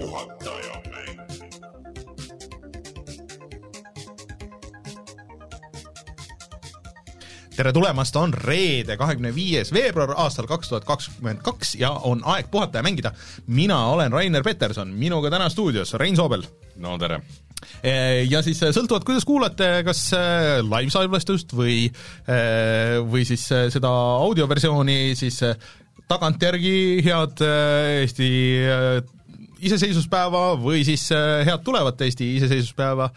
puhata ja mängida. tere tulemast, on reede, kahekümne viies veebruar aastal kaks tuhat kakskümmend kaks ja on aeg puhata ja mängida. mina olen Rainer Peterson, minuga täna stuudios Rein Soobel. no tere. ja siis äh, sõltuvalt, kuidas kuulate, kas äh, live-salvestust või, või siis seda audioversiooni, siis tagantjärgi head Eesti iseseisvuspäeva või siis äh, head tulevat Eesti iseseisvuspäeva.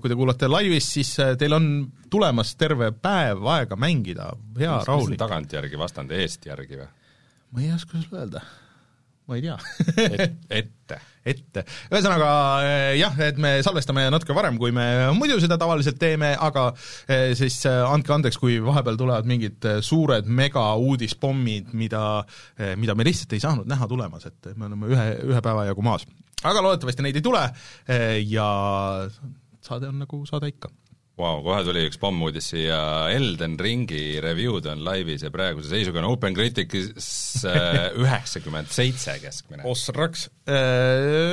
kui te kuulate laivis, siis äh, teil on tulemas terve päev aega mängida, hea rahulik. tagantjärgi vastand eest järgi või? ma ei oska sulle öelda, ma ei tea ette. ette. ühesõnaga eh, jah, et me salvestame natuke varem, kui me muidu seda tavaliselt teeme, aga eh, siis eh, andke andeks, kui vahepeal tulevad mingid suured mega uudispommid, mida, mida me lihtsalt ei saanud näha tulemas, et me oleme ühe, ühe päeva jagu maas. aga loodetavasti neid ei tule ja saade on nagu saade ikka. Vau, kohe tuli üks pommuudis siia, Elden Ringi review'd on laivis ja praeguse seisuga on Open Criticus üheksakümmend seitse keskmine. Osraks.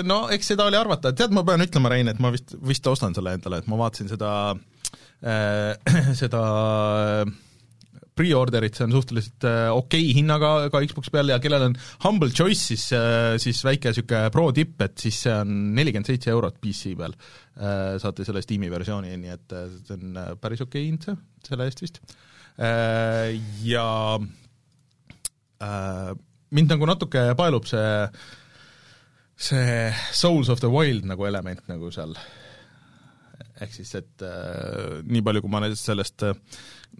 No eks seda oli arvata, tead, ma pean ütlema, Rein, et ma vist, vist ostan selle endale, et ma vaatasin seda, seda pre-orderit, see on suhteliselt äh, okei okay hinnaga ka Xbox peal ja kellel on Humble Choice, siis, siis väike niisugune pro tipp, et siis see on nelikümmend seitse eurot PC peal. Saate selle Steam'i versiooni, nii et äh, see on äh, päris okei okay hind see, selle eest vist. Ja äh, mind nagu natuke paelub see see Souls of the Wild nagu element nagu seal, ehk siis et äh, nii palju, kui ma sellest äh,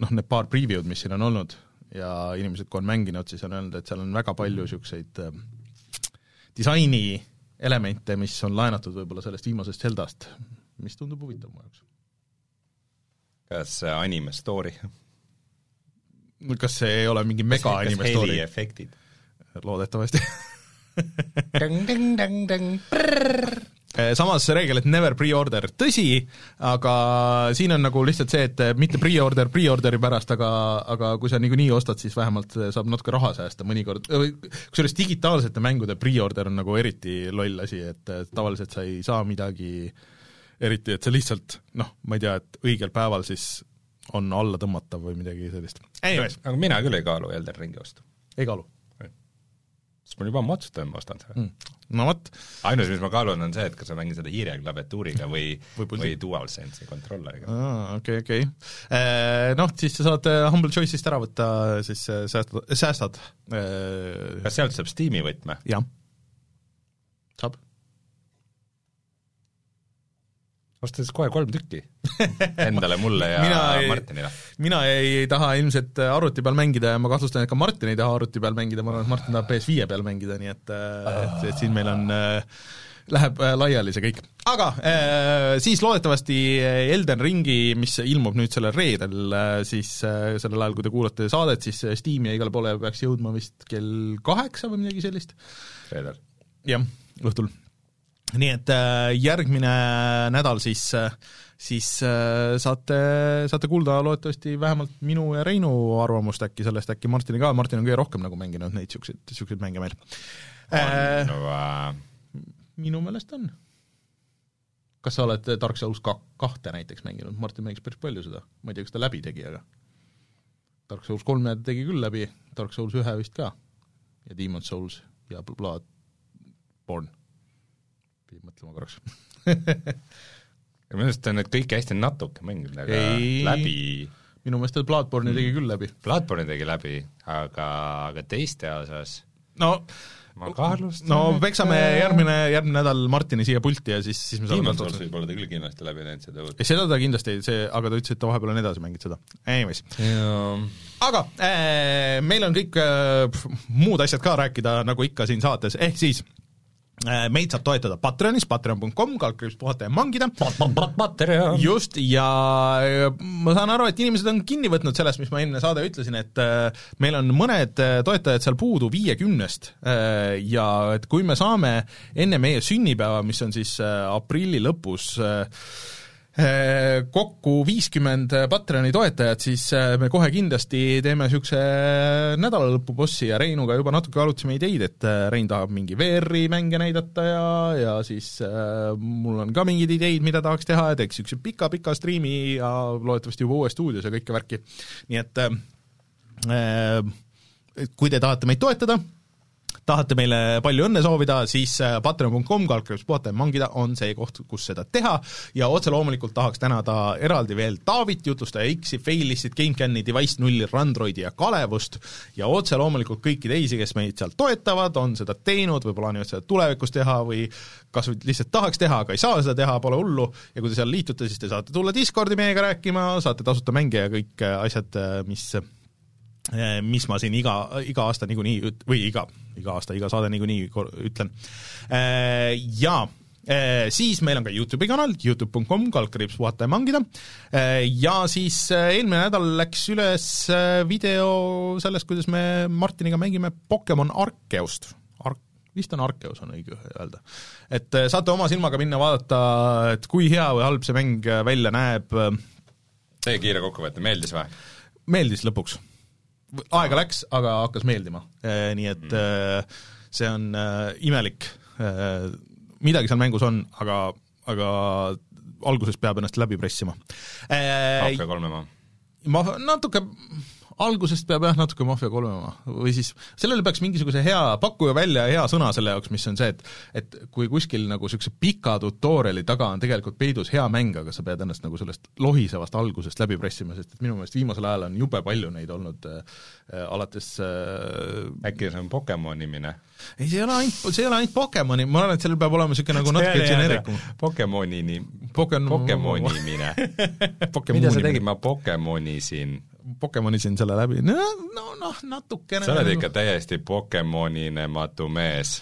noh, need paar preview'd, mis siin on olnud ja inimesed, kui on mänginud, siis on öelnud, et seal on väga palju niisuguseid äh, disaini elemente, mis on laenatud võib-olla sellest viimasest Zeldast, mis tundub huvitav mu jaoks. kas see anime story? kas see ei ole mingi mega anime story? efektid? loodetavasti samas see reegel, et never pre-order, tõsi, aga siin on nagu lihtsalt see, et mitte pre-order pre-orderi pärast, aga, aga kui sa niikuinii ostad, siis vähemalt saab natuke raha säästa mõnikord, kusjuures digitaalsete mängude pre-order on nagu eriti loll asi, et tavaliselt sa ei saa midagi eriti, et sa lihtsalt noh, ma ei tea, et õigel päeval siis on alla tõmmatav või midagi sellist. Aga mina küll ei kaalu Elden Ringi ostu. ei kaalu sest ma juba ammu otsustasin, ma ostan selle mm.. No vot, ainus, mis ma kaalun, on see, et kas ma mängin seda hiireklaviatuuriga või, Või või DualSense'i kontrolleriga. okei, okei. Noh, siis sa saad äh, Humble Choice'ist ära võtta, siis äh, säästad, säästad. kas sealt saab Steam'i võtme? jah, saab. Osta siis kohe kolm tükki endale, mulle ja Mina ei- Martinile. mina ei taha ilmselt äh, arvuti peal mängida ja ma kahtlustan, et ka Martin ei taha arvuti peal mängida, ma arvan, et Martin tahab PS5 peal mängida, nii et et, et siin meil on äh, Läheb äh, laiali see kõik. aga äh, siis loodetavasti Elden Ringi, mis ilmub nüüd sellel reedel äh,, siis äh, sellel ajal, kui te kuulate saadet, siis äh, Steam'i ja igale poole peaks jõudma vist kell kaheksa või midagi sellist. reedel. jah, õhtul. Nii et äh, järgmine nädal siis, siis äh, saate, saate kuulda loodetavasti vähemalt minu ja Reinu arvamust äkki sellest, äkki Martini ka, Martin on kõige rohkem nagu mänginud neid niisuguseid, niisuguseid mänge meil äh,. no äh, minu meelest on. kas sa oled Dark Souls ka-, kahte näiteks mänginud, Martin mängis päris palju seda, ma ei tea, kas ta läbi tegi, aga Dark Souls kolme ta tegi küll läbi, Dark Souls ühe vist ka ja Demon Souls ja Bloodborne. Pidin mõtlema korraks. minu meelest on need kõik hästi natuke mänginud, aga Ei. läbi, minu meelest ta Bloodborne'i tegi küll läbi. Bloodborne'i tegi läbi, aga, aga teiste osas no ma kahtlustan no peksame järgmine, järgmine nädal Martini siia pulti ja siis, siis me saame Demon's talt Souls otsa. võib-olla ta küll kindlasti läbi näinud seda uut. ei, seda ta kindlasti ei, see, aga ta ütles, et ta vahepeal on edasi mänginud seda. Anyways, aga äh, meil on kõik äh, muud asjad ka rääkida, nagu ikka siin saates, ehk siis äh, meid saab toetada Patreonis, patreon.com, kaldkriips puhata ja mangida, just, ja äh, ma saan aru, et inimesed on kinni võtnud sellest, mis ma eelmine saade ütlesin, et äh, meil on mõned äh, toetajad seal puudu viiekümnest äh, ja et kui me saame enne meie sünnipäeva, mis on siis äh, aprilli lõpus äh, kokku viiskümmend Patreoni toetajat, siis äh, me kohe kindlasti teeme niisuguse nädalalõpubossi ja Reinuga juba natuke arutasime ideid, et Rein tahab mingi VR-i mänge näidata ja, ja siis äh, mul on ka mingeid ideid, mida tahaks teha ja teeks niisuguse pika-pika striimi ja loodetavasti juba uues stuudios ja kõike värki. nii et äh, kui te tahate meid toetada, tahate meile palju õnne soovida, siis äh, patreon.com, kaldkriips puhata ja mangida on see koht, kus seda teha. Ja otse loomulikult tahaks tänada eraldi veel Taavit, jutlustaja X-i, Failistit, GameCami, Device nulli, Randroidi ja Kalevust. Ja otse loomulikult kõiki teisi, kes meid sealt toetavad, on seda teinud või plaanivad seda tulevikus teha või kas või lihtsalt tahaks teha, aga ei saa seda teha, pole hullu, ja kui te seal liitute, siis te saate tulla Discordi meiega rääkima, saate tasuta mänge ja kõik äh, asjad, mis Eh, mis ma siin iga, iga aasta niikuinii või iga, iga aasta, iga saade niikuinii ütlen. Eh, ja eh, siis meil on ka Youtube'i kanal, Youtube.com, kaldkriips puhata ja mangida, ja siis eelmine nädal läks üles video sellest, kuidas me Martiniga mängime Pokemon Arceust. Ark-, vist on Arceus, on õige öelda. et saate oma silmaga minna vaadata, et kui hea või halb see mäng välja näeb. tee kiire kokkuvõte, meeldis või? meeldis lõpuks aega läks, aga hakkas meeldima, äh, nii et mm. see on äh, imelik, midagi seal mängus on, aga, aga alguses peab ennast läbi pressima. Mafia kolme ma? ma natuke algusest peab jah natuke Mafia kolmema või siis sellele peaks mingisuguse hea, pakkuja välja hea sõna selle jaoks, mis on see, et et kui kuskil nagu niisuguse pika tutorial'i taga on tegelikult peidus hea mäng, aga sa pead ennast nagu sellest lohisevast algusest läbi pressima, sest et minu meelest viimasel ajal on jube palju neid olnud äh, alates äh, äkki see on Pokemonimine? ei, see ei ole ainult, see ei ole ainult Pokemoni, ma arvan, et sellel peab olema niisugune nagu natuke geneerikum. Pokemonini Poken-, Pokemonimine mida sa tegid, ma Pokemonisin Pokemonisin selle läbi, no, no noh, natukene. Sa oled ikka täiesti Pokemoninematu mees.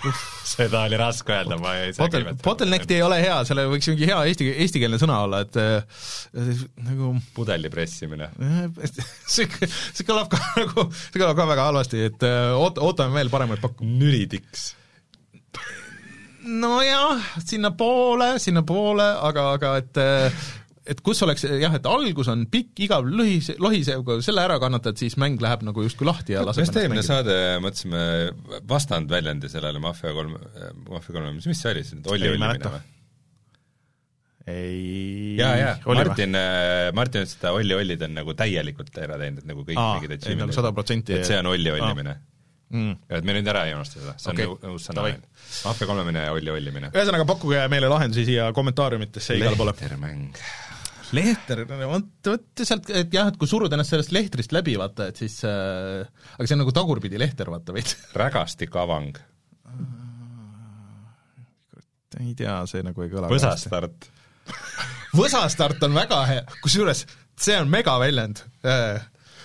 Seda oli raske öelda, ma ei saa Bottl-, bottleneck'i ei ole hea, sellel võiks mingi hea eesti, eestikeelne sõna olla, et äh, nagu pudeli pressimine. See, see kõlab ka nagu, see kõlab ka väga halvasti, et äh, oot-, ootame veel paremaid pakku-. nüridiks nojah, sinnapoole, sinnapoole, aga, aga et äh, et kus oleks jah, et algus on pikk, igav, lõhis, lohisev, kui selle ära kannatad, siis mäng läheb nagu justkui lahti ja laseb just eelmine saade mõtlesime vastandväljendi sellele Mafia kolm, Mafia kolme, mis, mis see oli, see Olli Ollimine või? ei jaa, jaa, Martin, äh, Martin ütles, et ta Olli Ollid on nagu täielikult ära teinud, et nagu kõik Aa, mingid ei, nagu sada protsenti et see on Olli Ollimine. Mm. et me nüüd ära ei unusta seda, see on okay. uus sõna. Mafia kolmemine ja Olli Ollimine. ühesõnaga, pakkuge meile lahendusi siia kommentaariumitesse igale poole. lehtermäng Lehter, vot, vot sealt, et jah, et kui suruda ennast sellest lehtrist läbi, vaata, et siis äh, aga see on nagu tagurpidi lehter, vaata veits. rägastikavang. ei tea, see nagu ei kõla võsastart võsastart on väga hea, kusjuures see on megaväljend äh,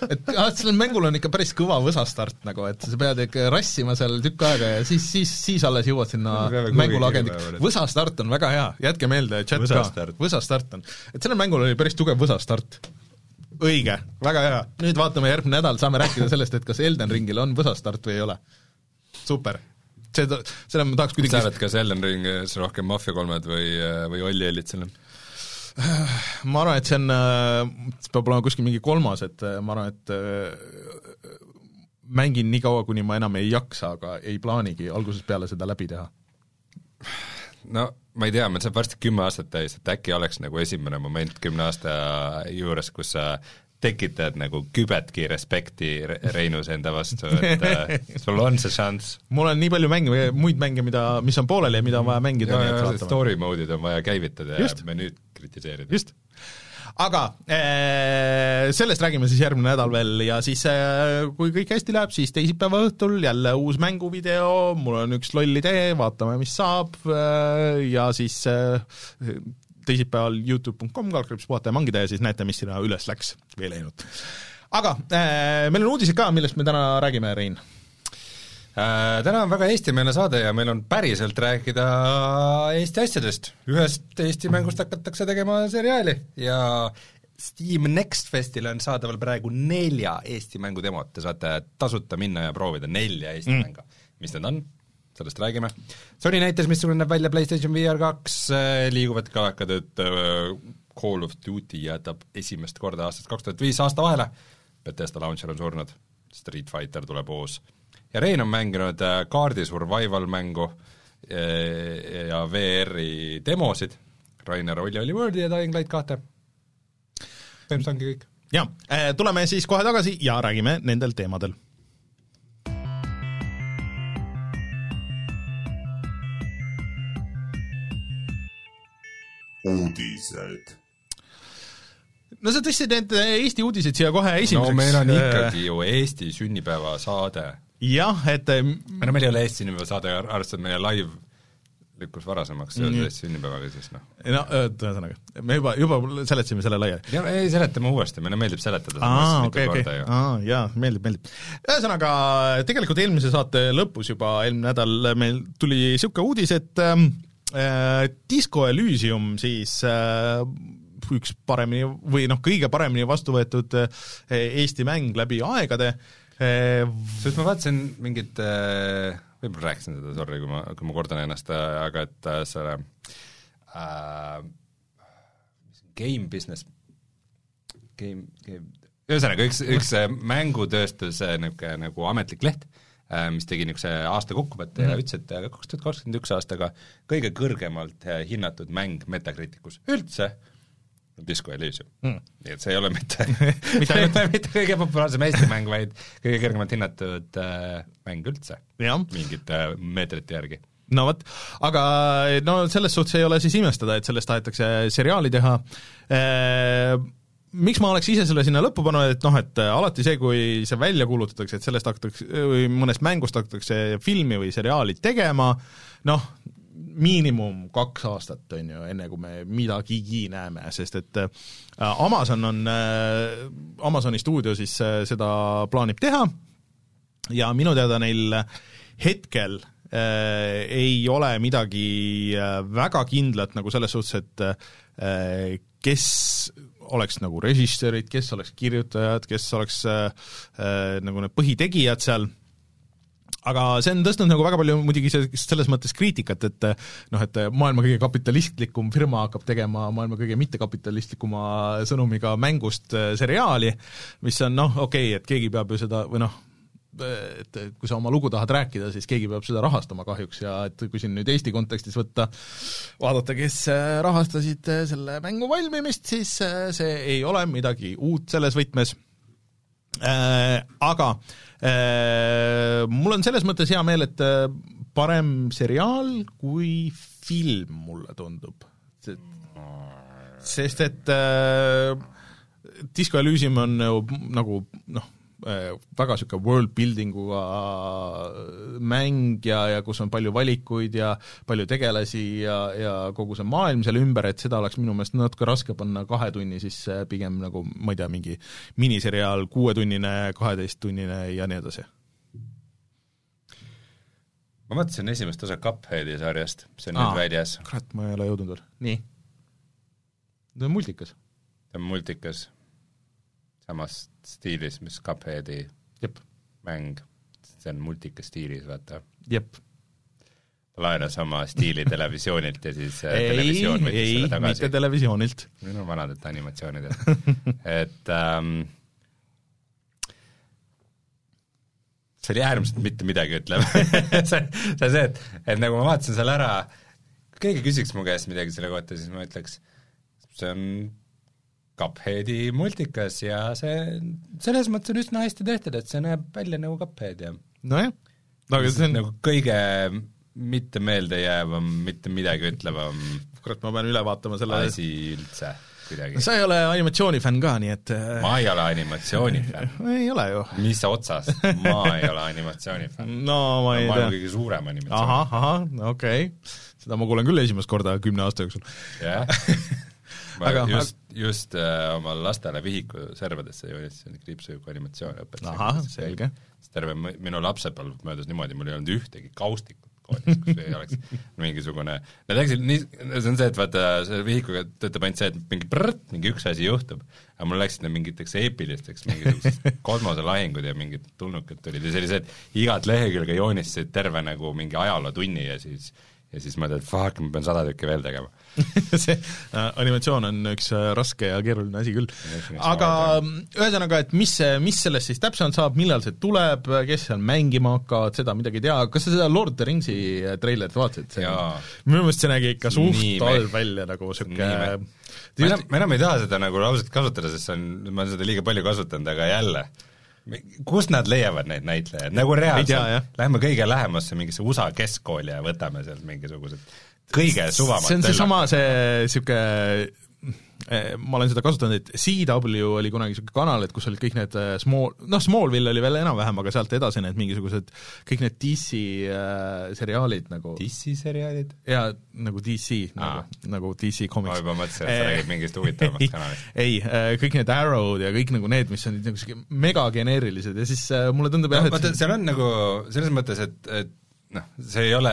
et ah, sellel mängul on ikka päris kõva võsastart nagu, et sa pead ikka rassima seal tükk aega ja siis, siis, siis alles jõuad sinna mängule agendiks. võsastart on väga hea, jätke meelde, chat võsastart. ka, võsastart on. et sellel mängul oli päris tugev võsastart. õige, väga hea. nüüd vaatame järgmine nädal, saame rääkida sellest, et kas Elden Ringil on võsastart või ei ole. super seda, selle ma tahaks kuidagi sa arvad, kas Elden Ringis rohkem Mafia kolmed või, või Olli on? ma arvan, et see on, see peab olema kuskil mingi kolmas, et äh, ma arvan, et äh, mängin nii kaua, kuni ma enam ei jaksa, aga ei plaanigi algusest peale seda läbi teha. no ma ei tea, meil saab varsti kümme aastat täis, et äkki oleks nagu esimene moment kümne aasta juures, kus sa tekitad nagu kübetki respekti Reinus enda vastu, et äh, sul on see šanss. mul on nii palju mänge, muid mänge, mida, mis on pooleli ja mida on vaja mängida. story mode'id on vaja käivitada Just. ja menüüd kritiseerida. just aga äh, sellest räägime siis järgmine nädal veel ja siis äh, kui kõik hästi läheb, siis teisipäeva õhtul jälle uus mänguvideo, mul on üks loll idee, vaatame, mis saab äh, ja siis äh, teisipäeval Youtube.com, kaldkriips puhata ja mangida ja siis näete, mis sinna üles läks või läinud. aga äh, meil on uudised ka, millest me täna räägime, Rein? Täna on väga eestimeelne saade ja meil on päriselt rääkida Eesti asjadest. ühest Eesti mängust hakatakse tegema seriaali ja Steam Next Festil on saadaval praegu nelja Eesti mängu demot, te saate tasuta minna ja proovida nelja Eesti mm. mängu. mis need on? sellest räägime. Sony näitas, missugune näeb välja PlayStation VR kaks, liiguvad kalakad, et äh, Call of Duty jätab esimest korda aastast kaks tuhat viis aasta vahele, Bethesda launcher on surnud, Street Fighter tuleb uus. Ja Rein on mänginud äh, kaardi survival mängu äh, ja VR-i demosid, Rainer Olli oli Worldi ja Dying Light kahte. põhimõtteliselt ongi kõik. jaa, tuleme siis kohe tagasi ja räägime nendel teemadel uudised. no sa tõstsid need Eesti uudised siia kohe esimeseks. no meil on ikkagi ju Eesti sünnipäevasaade. Jah, et no meil ei ole Eesti sünnipäevasaade, arvestades meie live lükkus varasemaks seoses sünnipäevaga, siis noh. no ühesõnaga, me juba, juba seletasime selle laiali. ei, seletame uuesti, meile meeldib seletada. aa, okei, okei, aa jaa, meeldib, meeldib. ühesõnaga, tegelikult eelmise saate lõpus juba, eelmine nädal meil tuli niisugune uudis, et ähm, äh, Disco Elysium siis äh, üks paremini või noh, kõige paremini vastu võetud äh, Eesti mäng läbi aegade äh,. Sest ma vaatasin mingit äh võib-olla rääkisin seda, sorry, kui ma, kui ma kordan ennast, aga et äh, selle äh, game business, game, game, ühesõnaga üks, üks äh, mängutööstuse niisugune nagu ametlik leht, äh, mis tegi niisuguse aasta kokkuvõtte mm -hmm. ja ütles, et kaks tuhat kakskümmend üks aastaga kõige kõrgemalt hinnatud mäng Metacriticus üldse Disco Elysium. Mm.. nii et see ei ole mitte mitte ainult mitte kõige populaarsem Eesti mäng, vaid kõige kõrgemalt hinnatud äh, mäng üldse. Mingite äh, meetrite järgi. No vot, aga no selles suhtes ei ole siis imestada, et sellest tahetakse seriaali teha. Eee, miks ma oleks ise selle sinna lõppu pannud, et noh, et alati see, kui see välja kuulutatakse, et sellest hakatakse, või mõnest mängust hakatakse filmi või seriaali tegema, noh, miinimum kaks aastat, on ju, enne kui me midagigi näeme, sest et äh, Amazon on, äh, Amazoni stuudio siis äh, seda plaanib teha. Ja minu teada neil hetkel äh, ei ole midagi väga kindlat nagu selles suhtes, et äh, kes oleks nagu režissöörid, kes oleks kirjutajad, kes oleks äh, nagu need põhitegijad seal aga see on tõstnud nagu väga palju muidugi selles mõttes kriitikat, et noh, et maailma kõige kapitalistlikum firma hakkab tegema maailma kõige mittekapitalistlikuma sõnumiga mängust äh, seriaali, mis on noh, okei okay,, et keegi peab ju seda või noh, et kui sa oma lugu tahad rääkida, siis keegi peab seda rahastama kahjuks ja et kui siin nüüd Eesti kontekstis võtta, vaadata, kes äh, rahastasid selle mängu valmimist, siis see ei ole midagi uut selles võtmes. Äh,, aga äh, mul on selles mõttes hea meel, et äh, parem seriaal kui film, mulle tundub. sest et äh, Disco Elysium on nagu, noh, Äh, väga niisugune world building uga mäng ja, ja kus on palju valikuid ja palju tegelasi ja, ja kogu see maailm selle ümber, et seda oleks minu meelest natuke raske panna kahe tunni sisse, pigem nagu ma ei tea, mingi miniseriaal kuuetunnine, kaheteisttunnine ja nii edasi. ma mõtlesin esimest osa Cupheadi sarjast, see on Aa, nüüd väljas. kurat, ma ei ole jõudnud veel. nii? ta on multikas. ta on multikas samas stiilis, mis Cupheadi Jep. mäng, see on multikas stiilis, vaata. jep. laenas oma stiili televisioonilt ja siis äh, ei, televisioon võttis ei, selle tagasi. mitte televisioonilt. no vanadelt animatsioonidelt et ähm, see oli äärmiselt mitte midagi ütlev see, see see, et, et nagu ma vaatasin selle ära, kui keegi küsiks mu käest midagi selle kohta, siis ma ütleks, see on Cupheadi multikas ja see selles mõttes on üsna hästi tehtud, et see näeb välja nagu Cuphead ja nojah, aga see on nagu kõige mitte meeldejäävam, mitte midagi ütlevam kurat, ma pean üle vaatama selle asi üldse kuidagi. sa ei ole animatsioonifänn ka, nii et äh, ma ei ole animatsioonifänn ei ole ju. mis otsast, ma ei ole animatsioonifänn no ma ei tea. ma olen kõige suurem animatsioon. ahah, ahah, okei okay., seda ma kuulen küll esimest korda kümne aasta jooksul. jah ma aga, just, just äh, oma lastele vihiku servadesse joonistasin kriipsujuku animatsioone õpetasin. ahah, selge. terve minu lapsepõlv möödus niimoodi, mul ei olnud ühtegi kaustikut koolis, kus ei oleks mingisugune, nad läksid nii, see on see, et vaata, selle vihikuga töötab ainult see, et mingi prrrt, mingi üks asi juhtub, aga mul läksid need mingiteks eepilisteks mingisugused kosmoselahingud ja mingid tulnukad tulid ja see oli see, et igat lehekülge joonistasid terve nagu mingi ajalootunni ja siis ja siis mõtled, et fuck, ma pean sada tükki veel tegema. see äh, animatsioon on üks äh, raske ja keeruline asi küll aga mm, ühesõnaga, et mis see, mis sellest siis täpsemalt saab, millal see tuleb, kes seal mängima hakkavad, seda midagi ei tea, kas sa seda Lord of the Ringsi äh, treilerit vaatasid? Minu meelest see nägi ikka suht halb välja nagu sihuke Nii me- ma enam, ma enam ei taha seda nagu ausalt kasutada, sest see on, ma olen seda liiga palju kasutanud, aga jälle, kust nad leiavad neid näitlejaid, nagu reaalselt, lähme kõige lähemasse mingisse USA keskkooli ja võtame sealt mingisugused kõige suvamad see on seesama, see niisugune ma olen seda kasutanud, et CW oli kunagi niisugune kanal, et kus olid kõik need äh, small, noh, Smallville oli veel enam-vähem, aga sealt edasi need mingisugused kõik need DC äh, seriaalid nagu Dissi seriaalid? jaa, nagu DC nagu, nagu DC ma Comics. juba mõtlesin, et sa räägid mingist huvitavamast kanalist. ei, kõik need Arrow'd ja kõik nagu need, mis on nagu siuke megageneerilised ja siis äh, mulle tundub jah, no vaata, et seal on nagu selles mõttes, et, et noh, see ei ole,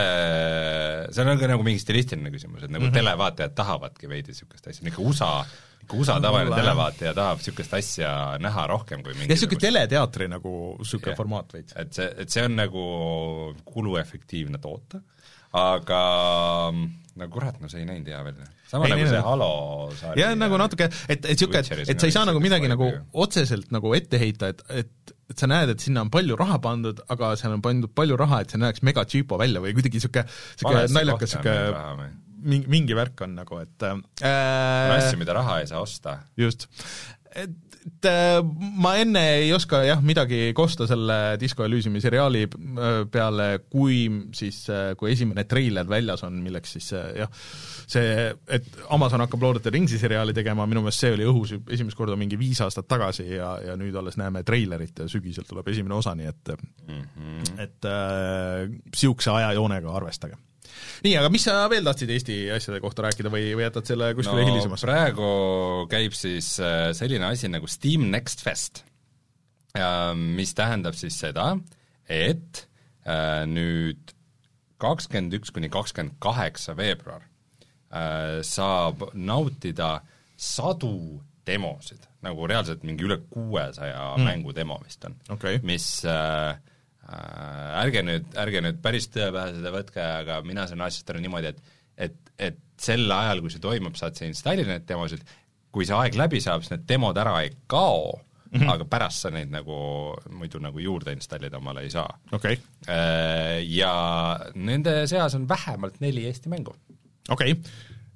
seal on ka nagu mingi stilistiline küsimus, et nagu mm -hmm. televaatajad tahavadki veidi niisugust asja, niisugune USA, niisugune USA tavaline jah. televaataja tahab niisugust asja näha rohkem kui ja niisugune mingisugust teleteatri nagu niisugune Jah. formaat veits. et see, et see on nagu kuluefektiivne toota, aga no kurat, no see ei näinud hea välja. sama Ei nagu see Halo sari jah, nagu natuke, et, et niisugune, et, et sa ei on saa nagu midagi nagu otseselt nagu ette heita, et, et et sa näed, et sinna on palju raha pandud, aga seal on pandud palju raha, et see näeks mega cheapo välja või kuidagi niisugune, niisugune naljakas on niisugune mingi, mingi värk on nagu, et on äh, asju, mida raha ei saa osta. just. et, et äh, ma enne ei oska jah midagi kosta selle Disco Elysiumi seriaali äh, peale, kui siis, kui esimene treiler väljas on, milleks siis äh, jah, see, et Amazon hakkab Lord of the Ringsi seriaali tegema, minu meelest see oli õhus esimest korda mingi viis aastat tagasi ja, ja nüüd alles näeme treilerit ja sügisel tuleb esimene osa, nii et Mm -hmm. et niisuguse äh, ajajoonega arvestage. nii, aga mis sa veel tahtsid Eesti asjade kohta rääkida või, või jätad selle kuskile no, hilisemasse? praegu käib siis äh, selline asi nagu Steam Next Fest, mis tähendab siis seda, et äh, nüüd kakskümmend üks kuni kakskümmend kaheksa veebruar äh, saab nautida sadu demosid, nagu reaalselt mingi üle kuuesaja mm. mängu demo vist on Okei. mis äh, ärge nüüd, ärge nüüd päris tõe pähe seda võtke, aga mina saan asjast aru niimoodi, et et, et sel ajal, kui see toimub, saad sa installida neid demosid, kui see aeg läbi saab, siis need demod ära ei kao mm, -hmm. aga pärast sa neid nagu muidu nagu juurde installida omale ei saa. okei, Ja nende seas on vähemalt neli Eesti mängu. okei.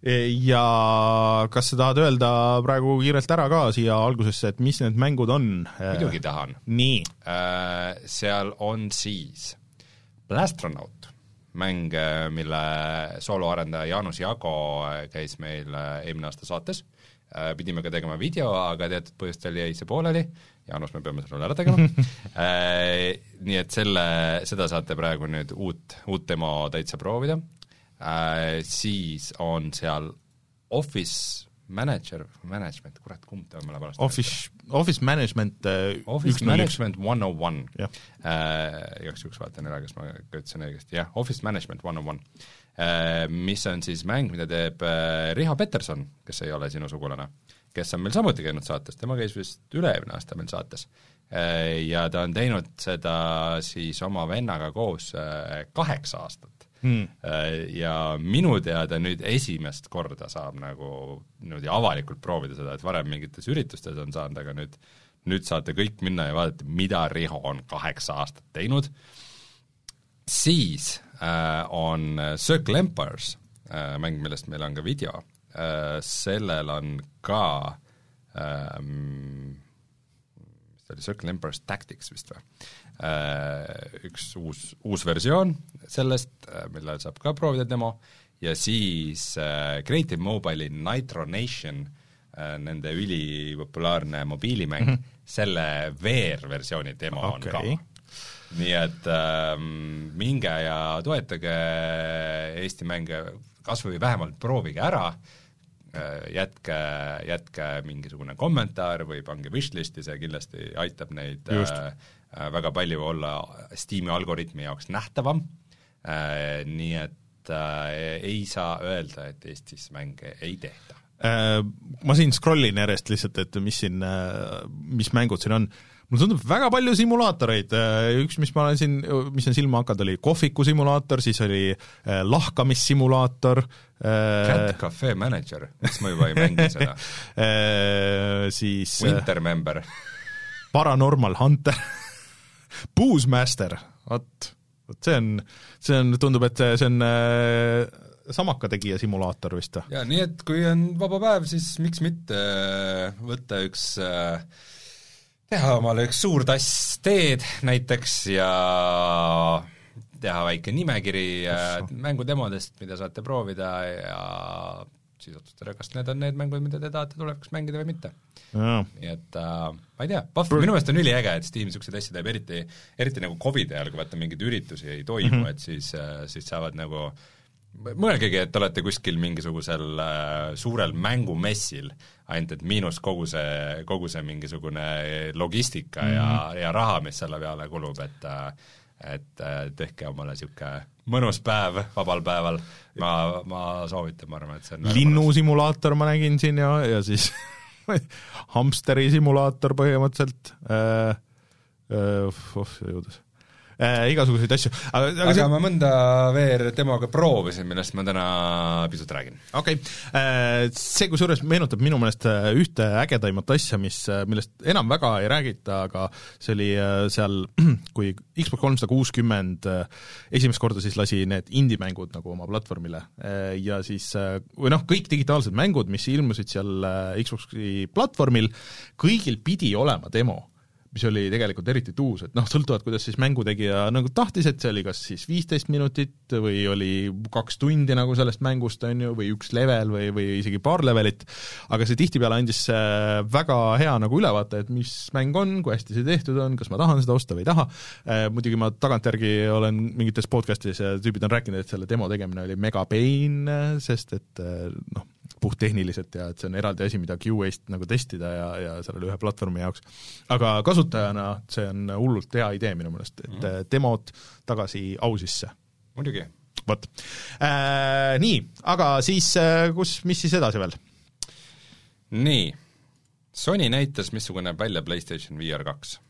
Ja kas sa tahad öelda praegu kiirelt ära ka siia algusesse, et mis need mängud on? muidugi tahan. nii, Seal on siis Plastronaut, mäng, mille sooloarendaja Jaanus Jago käis meil eelmine aasta saates, pidime ka tegema video, aga teatud põhjustel jäi see pooleli, Jaanus, me peame selle ära tegema. Nii et selle, seda saate praegu nüüd uut, uut demo täitsa proovida, siis on seal Office Manager, Management, kurat, kumb ta on, läheb valesti Office, Office Management äh, Office. Management one on one Jah.. igaks juhuks vaatan üle, kas ma ka ütlesin õigesti, jah, Office Management one on one. Mis on siis mäng, mida teeb äh, Riho Peterson, kes ei ole sinu sugulane, kes on meil samuti käinud saates, tema käis vist üle-eelmine aasta meil saates. Ja ta on teinud seda siis oma vennaga koos äh, kaheksa aastat Hmm. ja minu teada nüüd esimest korda saab nagu niimoodi avalikult proovida seda, et varem mingites üritustes on saanud, aga nüüd nüüd saate kõik minna ja vaadata, mida Riho on kaheksa aastat teinud, siis äh, on Circle Empires äh,, mäng, millest meil on ka video äh,, sellel on ka ähm, mis ta oli, Circle Empires Tactics vist või? Üks uus, uus versioon sellest, millel saab ka proovida demo, ja siis äh, Creative Mobile'i Nitro Nation, nende ülipopulaarne mobiilimäng mm, -hmm. selle VR-versiooni demo okay. on ka nii et ähm, minge ja toetage Eesti mänge, kas või vähemalt proovige ära, jätke, jätke mingisugune kommentaar või pange wishlist'i, see kindlasti aitab neid Just. äh, väga palju olla Steam'i algoritmi jaoks nähtavam äh, nii et äh, ei saa öelda, et Eestis mänge ei tehta. Äh, ma siin scroll in järjest lihtsalt, et mis siin, mis mängud siin on mulle tundub väga palju simulaatoreid, üks, mis ma olen siin, mis on silma hakanud, oli kohviku simulaator, siis oli äh, lahkamissimulaator äh,. Cat Cafe Manager, miks ma juba ei mängi seda äh,? Siis Winter Member Paranormal Hunter Boozmaster, vot, vot see on, see on, tundub, et see on äh, samaka tegija simulaator vist või? jaa, nii et kui on vaba päev, siis miks mitte võtta üks äh, teha omale üks suur tass teed näiteks ja teha väike nimekiri äh, mängudemodest, mida saate proovida ja siis otsustada, kas need on need mängud, mida te tahate tulevikus mängida või mitte. nii et äh, ma ei tea, Pahv, minu meelest on üliäge, et Steam niisuguseid asju teeb, eriti eriti nagu Covidi ajal, kui vaata mingeid üritusi ei toimu mm, -hmm. et siis, äh, siis saavad nagu mõelgegi, et olete kuskil mingisugusel äh, suurel mängumessil, ainult et miinus kogu see, kogu see mingisugune logistika mm -hmm. ja, mhm. ja raha, mis selle peale kulub, et äh, et äh, tehke omale niisugune mõnus päev vabal päeval, ma, ma soovitan, ma arvan, et see on linnusimulaator ma nägin siin ja, ja siis hamsteri simulaator põhimõtteliselt. Äh,, äh, oh, jõudes äh, igasuguseid asju. aga, aga, aga see... ma mõnda VR demoga proovisin, millest ma täna pisut räägin. okei okay. äh,, see kusjuures meenutab minu meelest äh, ühte ägedaimat asja, mis, äh, millest enam väga ei räägita, aga see oli seal, kui Xbox kolmsada kuuskümmend esimest korda siis lasi need indie-mängud nagu oma platvormile ja siis, või noh, kõik digitaalsed mängud, mis ilmusid seal Xbox'i platvormil, kõigil pidi olema demo mis oli tegelikult eriti tuus, et noh, sõltuvalt, kuidas siis mängutegija nagu tahtis, et see oli kas siis viisteist minutit või oli kaks tundi nagu sellest mängust, on ju, või üks level või, või isegi paar levelit, aga see tihtipeale andis väga hea nagu ülevaate, et mis mäng on, kui hästi see tehtud on, kas ma tahan seda osta või ei taha, äh, muidugi ma tagantjärgi olen mingites podcast'is ja tüübid on rääkinud, et selle demo tegemine oli mega pain, sest et äh, noh, puhttehniliselt ja et see on eraldi asi, mida QA-st nagu testida ja, ja sellele ühe platvormi jaoks. aga kasutajana see on hullult hea idee minu meelest, et mm -hmm. demod tagasi au sisse. muidugi. vot äh,. Nii, aga siis äh, kus, mis siis edasi veel? nii, Sony näitas, missugune näeb välja PlayStation VR kaks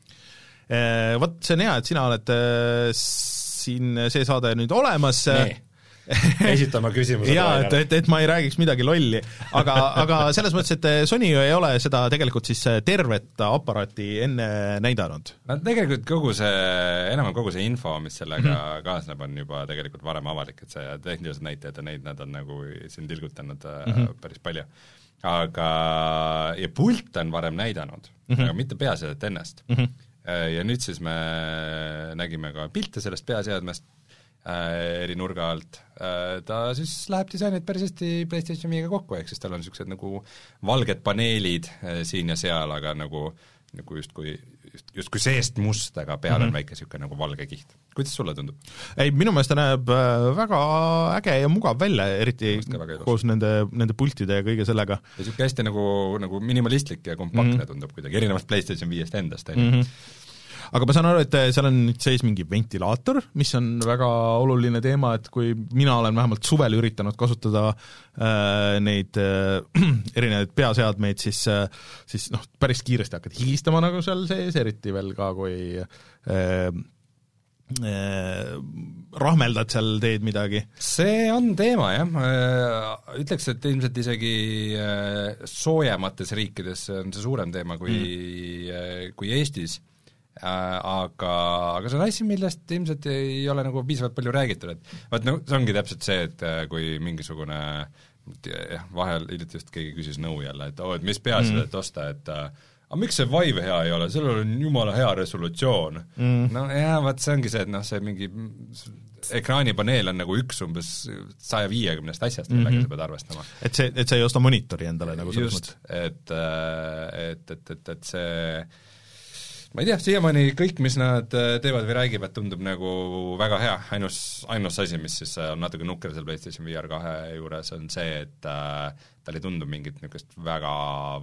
äh,. Vot see on hea, et sina oled äh, siin see saade nüüd olemas nee esitama küsimuse jaa, et, et, et ma ei räägiks midagi lolli, aga, aga selles mõttes, et Sony ju ei ole seda tegelikult siis tervet aparaati enne näidanud. no tegelikult kogu see, enam-vähem kogu see info, mis sellega mm -hmm. kaasneb, on juba tegelikult varem avalik, et see tehnilised näitajad ja neid nad on nagu siin tilgutanud mm -hmm. päris palju. aga, ja pult on varem näidanud mm, -hmm. aga mitte peaseadet ennast mm. -hmm ja nüüd siis me nägime ka pilte sellest peaseadmest eri nurga alt äh,, ta siis läheb disainilt päris hästi PlayStation viiega kokku, ehk siis tal on niisugused nagu valged paneelid äh, siin ja seal, aga nagu nagu justkui, just, justkui seest must, aga peal mm -hmm. on mhm. väike niisugune nagu valge kiht. kuidas sulle tundub? ei, minu meelest ta näeb äh, väga äge ja mugav välja, eriti koos nende, nende pultide ja kõige sellega. ja niisugune hästi nagu, nagu minimalistlik ja kompaktne mm -hmm. tundub kuidagi, erinevalt PlayStation viiest endast, on ju mhm aga ma saan aru, et eh, seal on nüüd sees mingi ventilaator, mis on väga oluline teema, et kui mina olen vähemalt suvel üritanud kasutada äh, neid äh, erinevaid peaseadmeid, siis äh, siis noh, päris kiiresti hakkad higistama nagu seal sees, eriti veel ka, kui äh, rahmeldad seal, teed midagi? see on teema jah, ütleks, et ilmselt isegi soojemates riikides on see suurem teema kui mm., kui Eestis aga, aga see on asi, millest ilmselt ei ole nagu piisavalt palju räägitud, et vaat no see ongi täpselt see, et äh, kui mingisugune jah, vahel hiljuti just keegi küsis nõu jälle, et oo, et mis peaasjad mm. osta, et äh, aga miks see Vive hea ei ole, sellel on jumala hea resolutsioon mm.. no jaa, vaat see ongi see, et noh, see mingi ekraanipaneel on nagu üks umbes saja viiekümnest asjast, millega mm -hmm. sa pead arvestama. et see, et sa ei osta monitori endale nagu selles mõttes? et, et, et, et see ma ei tea, siiamaani kõik, mis nad äh, teevad või räägivad, tundub nagu väga hea, ainus, ainus asi, mis siis äh, on natuke nukker seal PlayStation VR kahe juures, on see, et äh, tal ei tundu mingit niisugust väga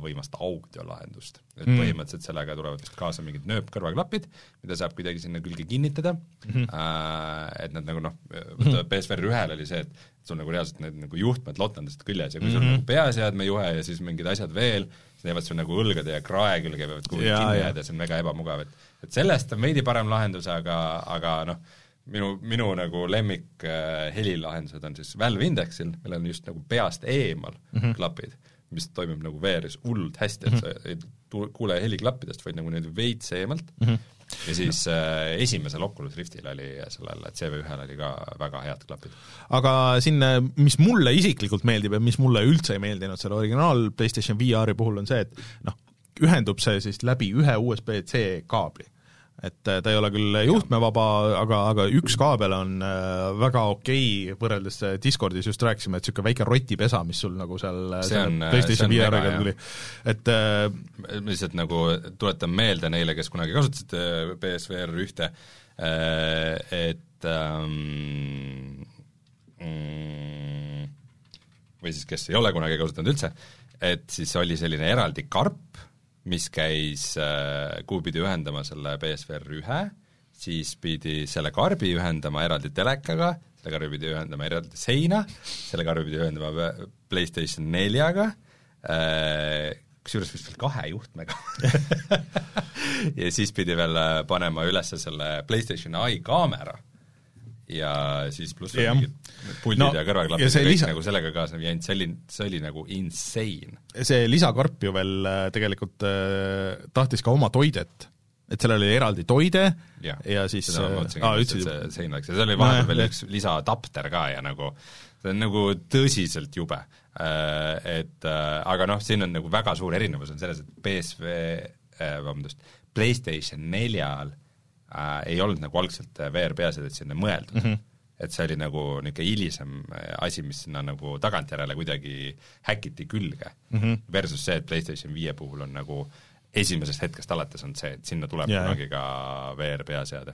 võimast audiolahendust. et mm. põhimõtteliselt sellega tulevad vist kaasa mingid nööpkõrvaklapid, mida saab kuidagi sinna külge kinnitada mm, -hmm. äh, et nad nagu noh, PSVR ühel oli see, et sul nagu reaalselt need nagu juhtmed lotndasid küljes ja kui sul mm -hmm. nagu peaseadmejuhe ja siis mingid asjad veel, jäävad sul nagu õlgade ja krae külge peavad kuhugi kinni jääda see on väga ebamugav, et et sellest on veidi parem lahendus, aga, aga noh, minu, minu nagu lemmik äh, helilahendused on siis Valve Indexil, millel on just nagu peast eemal mm -hmm. klapid, mis toimib nagu VR-is hullult hästi, et sa ei tu-, kuule heli klappidest, vaid nagu neid veits eemalt. Mm, -hmm ja siis äh, esimesel Oculus Riftil oli sellel CV1-l oli ka väga head klapid. aga siin, äh, mis mulle isiklikult meeldib ja mis mulle üldse ei meeldinud selle originaal PlayStation VR-i puhul, on see, et noh, ühendub see siis läbi ühe USB-C kaabli et äh, ta ei ole küll juhtmevaba, aga, aga üks kaabel on äh, väga okei okay, võrreldes äh, Discordis just rääkisime, et niisugune väike rotipesa, mis sul nagu seal see on, PlayStation VR-iga tuli, et lihtsalt nagu tuletan meelde neile, kes kunagi kasutasid PSVR ühte, et ähm, mm, või siis kes ei ole kunagi kasutanud üldse, et siis oli selline eraldi karp, mis käis, äh, kuhu pidi ühendama selle BSVR ühe, siis pidi selle karbi ühendama eraldi telekaga, selle karbi pidi ühendama eraldi seina, selle karbi pidi ühendama PlayStation neljaga, äh, kusjuures vist veel kahe juhtmega ja siis pidi veel äh, panema üles selle PlayStation Eye kaamera ja siis pluss veel mingid puldid no, ja kõrvaklapid ja, ja kõik lisa... nagu sellega kaasnev jant, see oli, see oli nagu insane. see lisakarp ju veel äh, tegelikult äh, tahtis ka oma toidet, et sellel oli eraldi toide ja, ja siis seda ma mõtlesingi äh,, et see sein läks ja seal oli vahepeal veel üks lisadapter ka ja nagu see on nagu tõsiselt jube äh,. Et äh, aga noh, siin on nagu väga suur erinevus on selles, et BSV äh,, vabandust, PlayStation neljal äh, ei olnud nagu algselt äh, VR peaseadet sinna mõeldud mm. -hmm et see oli nagu niisugune hilisem äh, asi, mis sinna nagu tagantjärele kuidagi häkiti külge mm, -hmm. versus see, et PlayStation viie puhul on nagu esimesest hetkest alates on see, et sinna tuleb yeah. kunagi ka VR peaseade.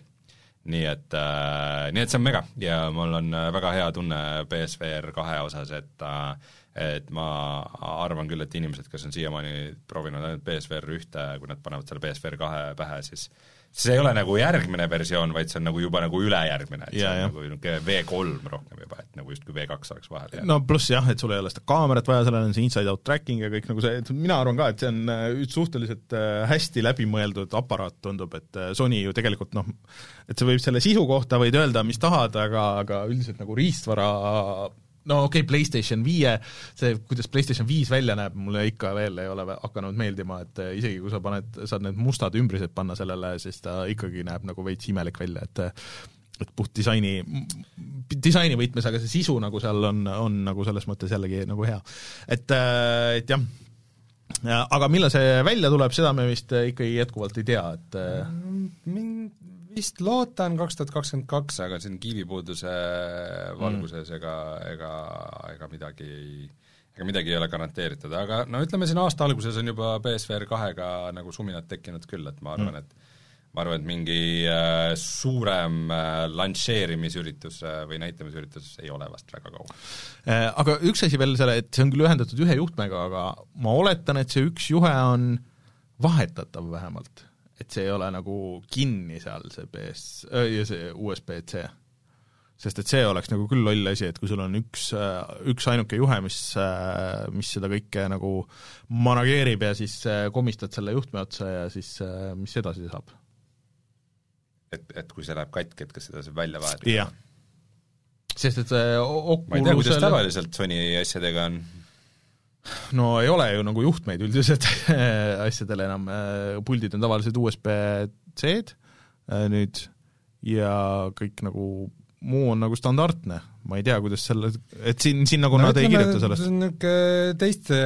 nii et äh,, nii et see on mega ja mul on äh, väga hea tunne PSVR kahe osas, et äh, et ma arvan küll, et inimesed, kes on siiamaani proovinud ainult PSVR ühte, kui nad panevad selle PSVR kahe pähe, siis see ei ole nagu järgmine versioon, vaid see on nagu juba nagu ülejärgmine, et ja, see on ja. nagu niisugune V3 rohkem juba, et nagu justkui V2 oleks vahel jäänud. no pluss jah, et sul ei ole seda kaamerat vaja, sellel on see inside-out tracking ja kõik nagu see, et mina arvan ka, et see on äh, üks suhteliselt äh, hästi läbimõeldud aparaat, tundub, et äh, Sony ju tegelikult noh, et sa võib selle sisu kohta võid öelda, mis tahad, aga, aga üldiselt nagu riistvara no okei okay,, PlayStation viie, see, kuidas PlayStation viis välja näeb, mulle ikka veel ei ole hakanud meeldima, et eh, isegi kui sa paned, saad need mustad ümbrised panna sellele, siis ta ikkagi näeb nagu veits imelik välja, et et puht disaini, disaini võtmes, aga see sisu nagu seal on, on nagu selles mõttes jällegi nagu hea. et, eh, et jah, aga millal see välja tuleb, seda me vist ikkagi jätkuvalt ei tea, et mind vist loodan kaks tuhat kakskümmend kaks, aga siin kiivipuuduse valguses mm. ega, ega, ega midagi ei ega midagi ei ole garanteeritud, aga no ütleme, siin aasta alguses on juba BSVR kahega nagu suminad tekkinud küll, et ma arvan mm., et ma arvan, et mingi äh, suurem äh, lansseerimisüritus äh, või näitamisüritus ei ole vast väga kaugel äh,. Aga üks asi veel selle, et see on küll ühendatud ühe juhtmega, aga ma oletan, et see üks juhe on vahetatav vähemalt et see ei ole nagu kinni seal, see PS, ja see USB-C. sest et see oleks nagu küll loll asi, et kui sul on üks, üks ainuke juhe, mis, mis seda kõike nagu manageerib ja siis komistad selle juhtme otsa ja siis mis edasi saab? et, et kui see läheb katki, et kas seda saab välja vahetada? jah. sest et see Oculusele ma ei tea, kuidas tavaliselt Sony asjadega on no ei ole ju nagu juhtmeid üldiselt asjadel enam, puldid on tavaliselt USB-C-d äh, nüüd ja kõik nagu muu on nagu standardne, ma ei tea, kuidas selle, et siin, siin nagu no, nad ütleme, ei kirjuta sellest. niisugune teiste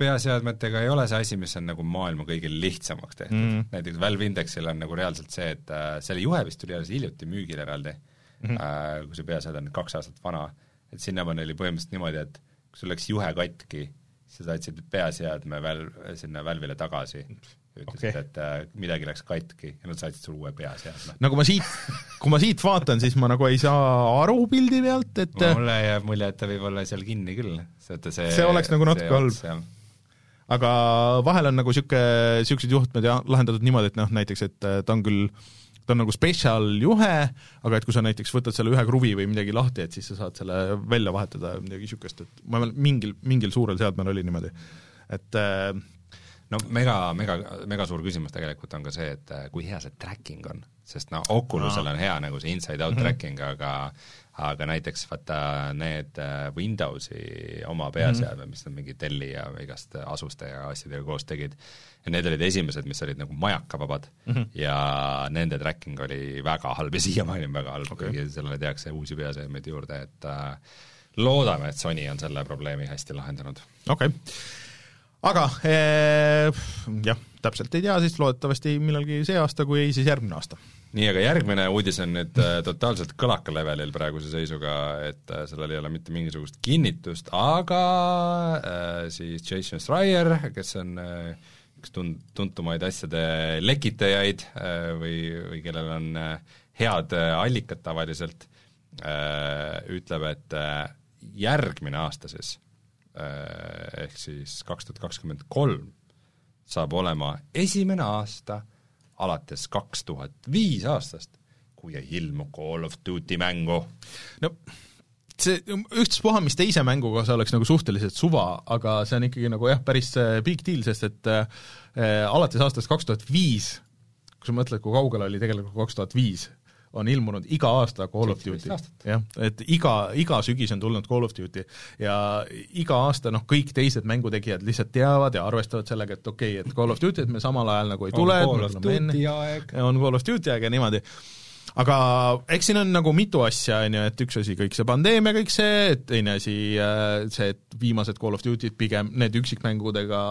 peaseadmetega ei ole see asi, mis on nagu maailma kõige lihtsamaks tehtud mm. -hmm. näiteks Valve Indexil on nagu reaalselt see, et äh, selle juhe vist tuli alles hiljuti müügile eraldi mm, -hmm. äh, kui see peaseade on kaks aastat vana, et sinnamaani oli põhimõtteliselt niimoodi, et kui sul läks juhe katki, sa saatsid peaseadme väl-, sinna välvile tagasi ütlesid okay., et äh, midagi läks katki ja nad saatsid sulle uue peaseadme. no kui ma siit, kui ma siit vaatan, siis ma nagu ei saa aru pildi pealt, et mulle jääb mulje, et ta võib olla seal kinni küll, vaata see See oleks nagu natuke halb. halb. aga vahel on nagu niisugune, niisugused juhtmed ja lahendatud niimoodi, et noh, näiteks et äh, ta on küll ta on nagu spetsial juhe, aga et kui sa näiteks võtad selle ühe kruvi või midagi lahti, et siis sa saad selle välja vahetada või midagi niisugust, et ma mäletan, mingil, mingil suurel seadmel oli niimoodi. et äh, no mega, mega, mega suur küsimus tegelikult on ka see, et äh, kui hea see tracking on, sest no Oculusel on hea nagu see inside-out mm -hmm. tracking, aga aga näiteks vaata need äh, Windowsi oma peaseadmed, mis nad mingi Delli ja igast asuste ja asjadega koos tegid, ja need olid esimesed, mis olid nagu majakavabad mm -hmm. ja nende tracking oli väga halb ja siiamaani on väga halb okay., kuigi sellele tehakse uusi peaseadmeid juurde, et äh, loodame, et Sony on selle probleemi hästi lahendanud okei okay., aga eh, jah, täpselt ei tea, siis loodetavasti millalgi see aasta, kui ei, siis järgmine aasta. nii, aga järgmine uudis on nüüd äh, totaalselt kõlaka levelil praeguse seisuga, et äh, sellel ei ole mitte mingisugust kinnitust, aga äh, siis Jason Schreier, kes on äh, üks tun-, tuntumaid asjade lekitajaid äh, või, või kellel on äh, head allikad tavaliselt ütleb, et järgmine aasta siis ehk siis kaks tuhat kakskümmend kolm saab olema esimene aasta alates kaks tuhat viis aastast, kui ei ilmu Call of Duty mängu. no see ükstaspuha, mis teise mänguga see oleks nagu suhteliselt suva, aga see on ikkagi nagu jah, päris äh, big deal, sest et äh, alates aastast kaks tuhat viis, kui sa mõtled, kui kaugel oli tegelikult kaks tuhat viis, on ilmunud iga aasta Call of Duty jah, et iga, iga sügis on tulnud Call of Duty ja iga aasta noh, kõik teised mängutegijad lihtsalt teavad ja arvestavad sellega, et okei okay,, et Call of Duty, et me samal ajal nagu ei tule, Call of Duty aeg. on Call of Duty aeg ja niimoodi. Aga eks siin on nagu mitu asja, on ju, et üks asi kõik see pandeemia, kõik see, et teine asi äh, see, et viimased Call of Duty'd pigem need üksikmängudega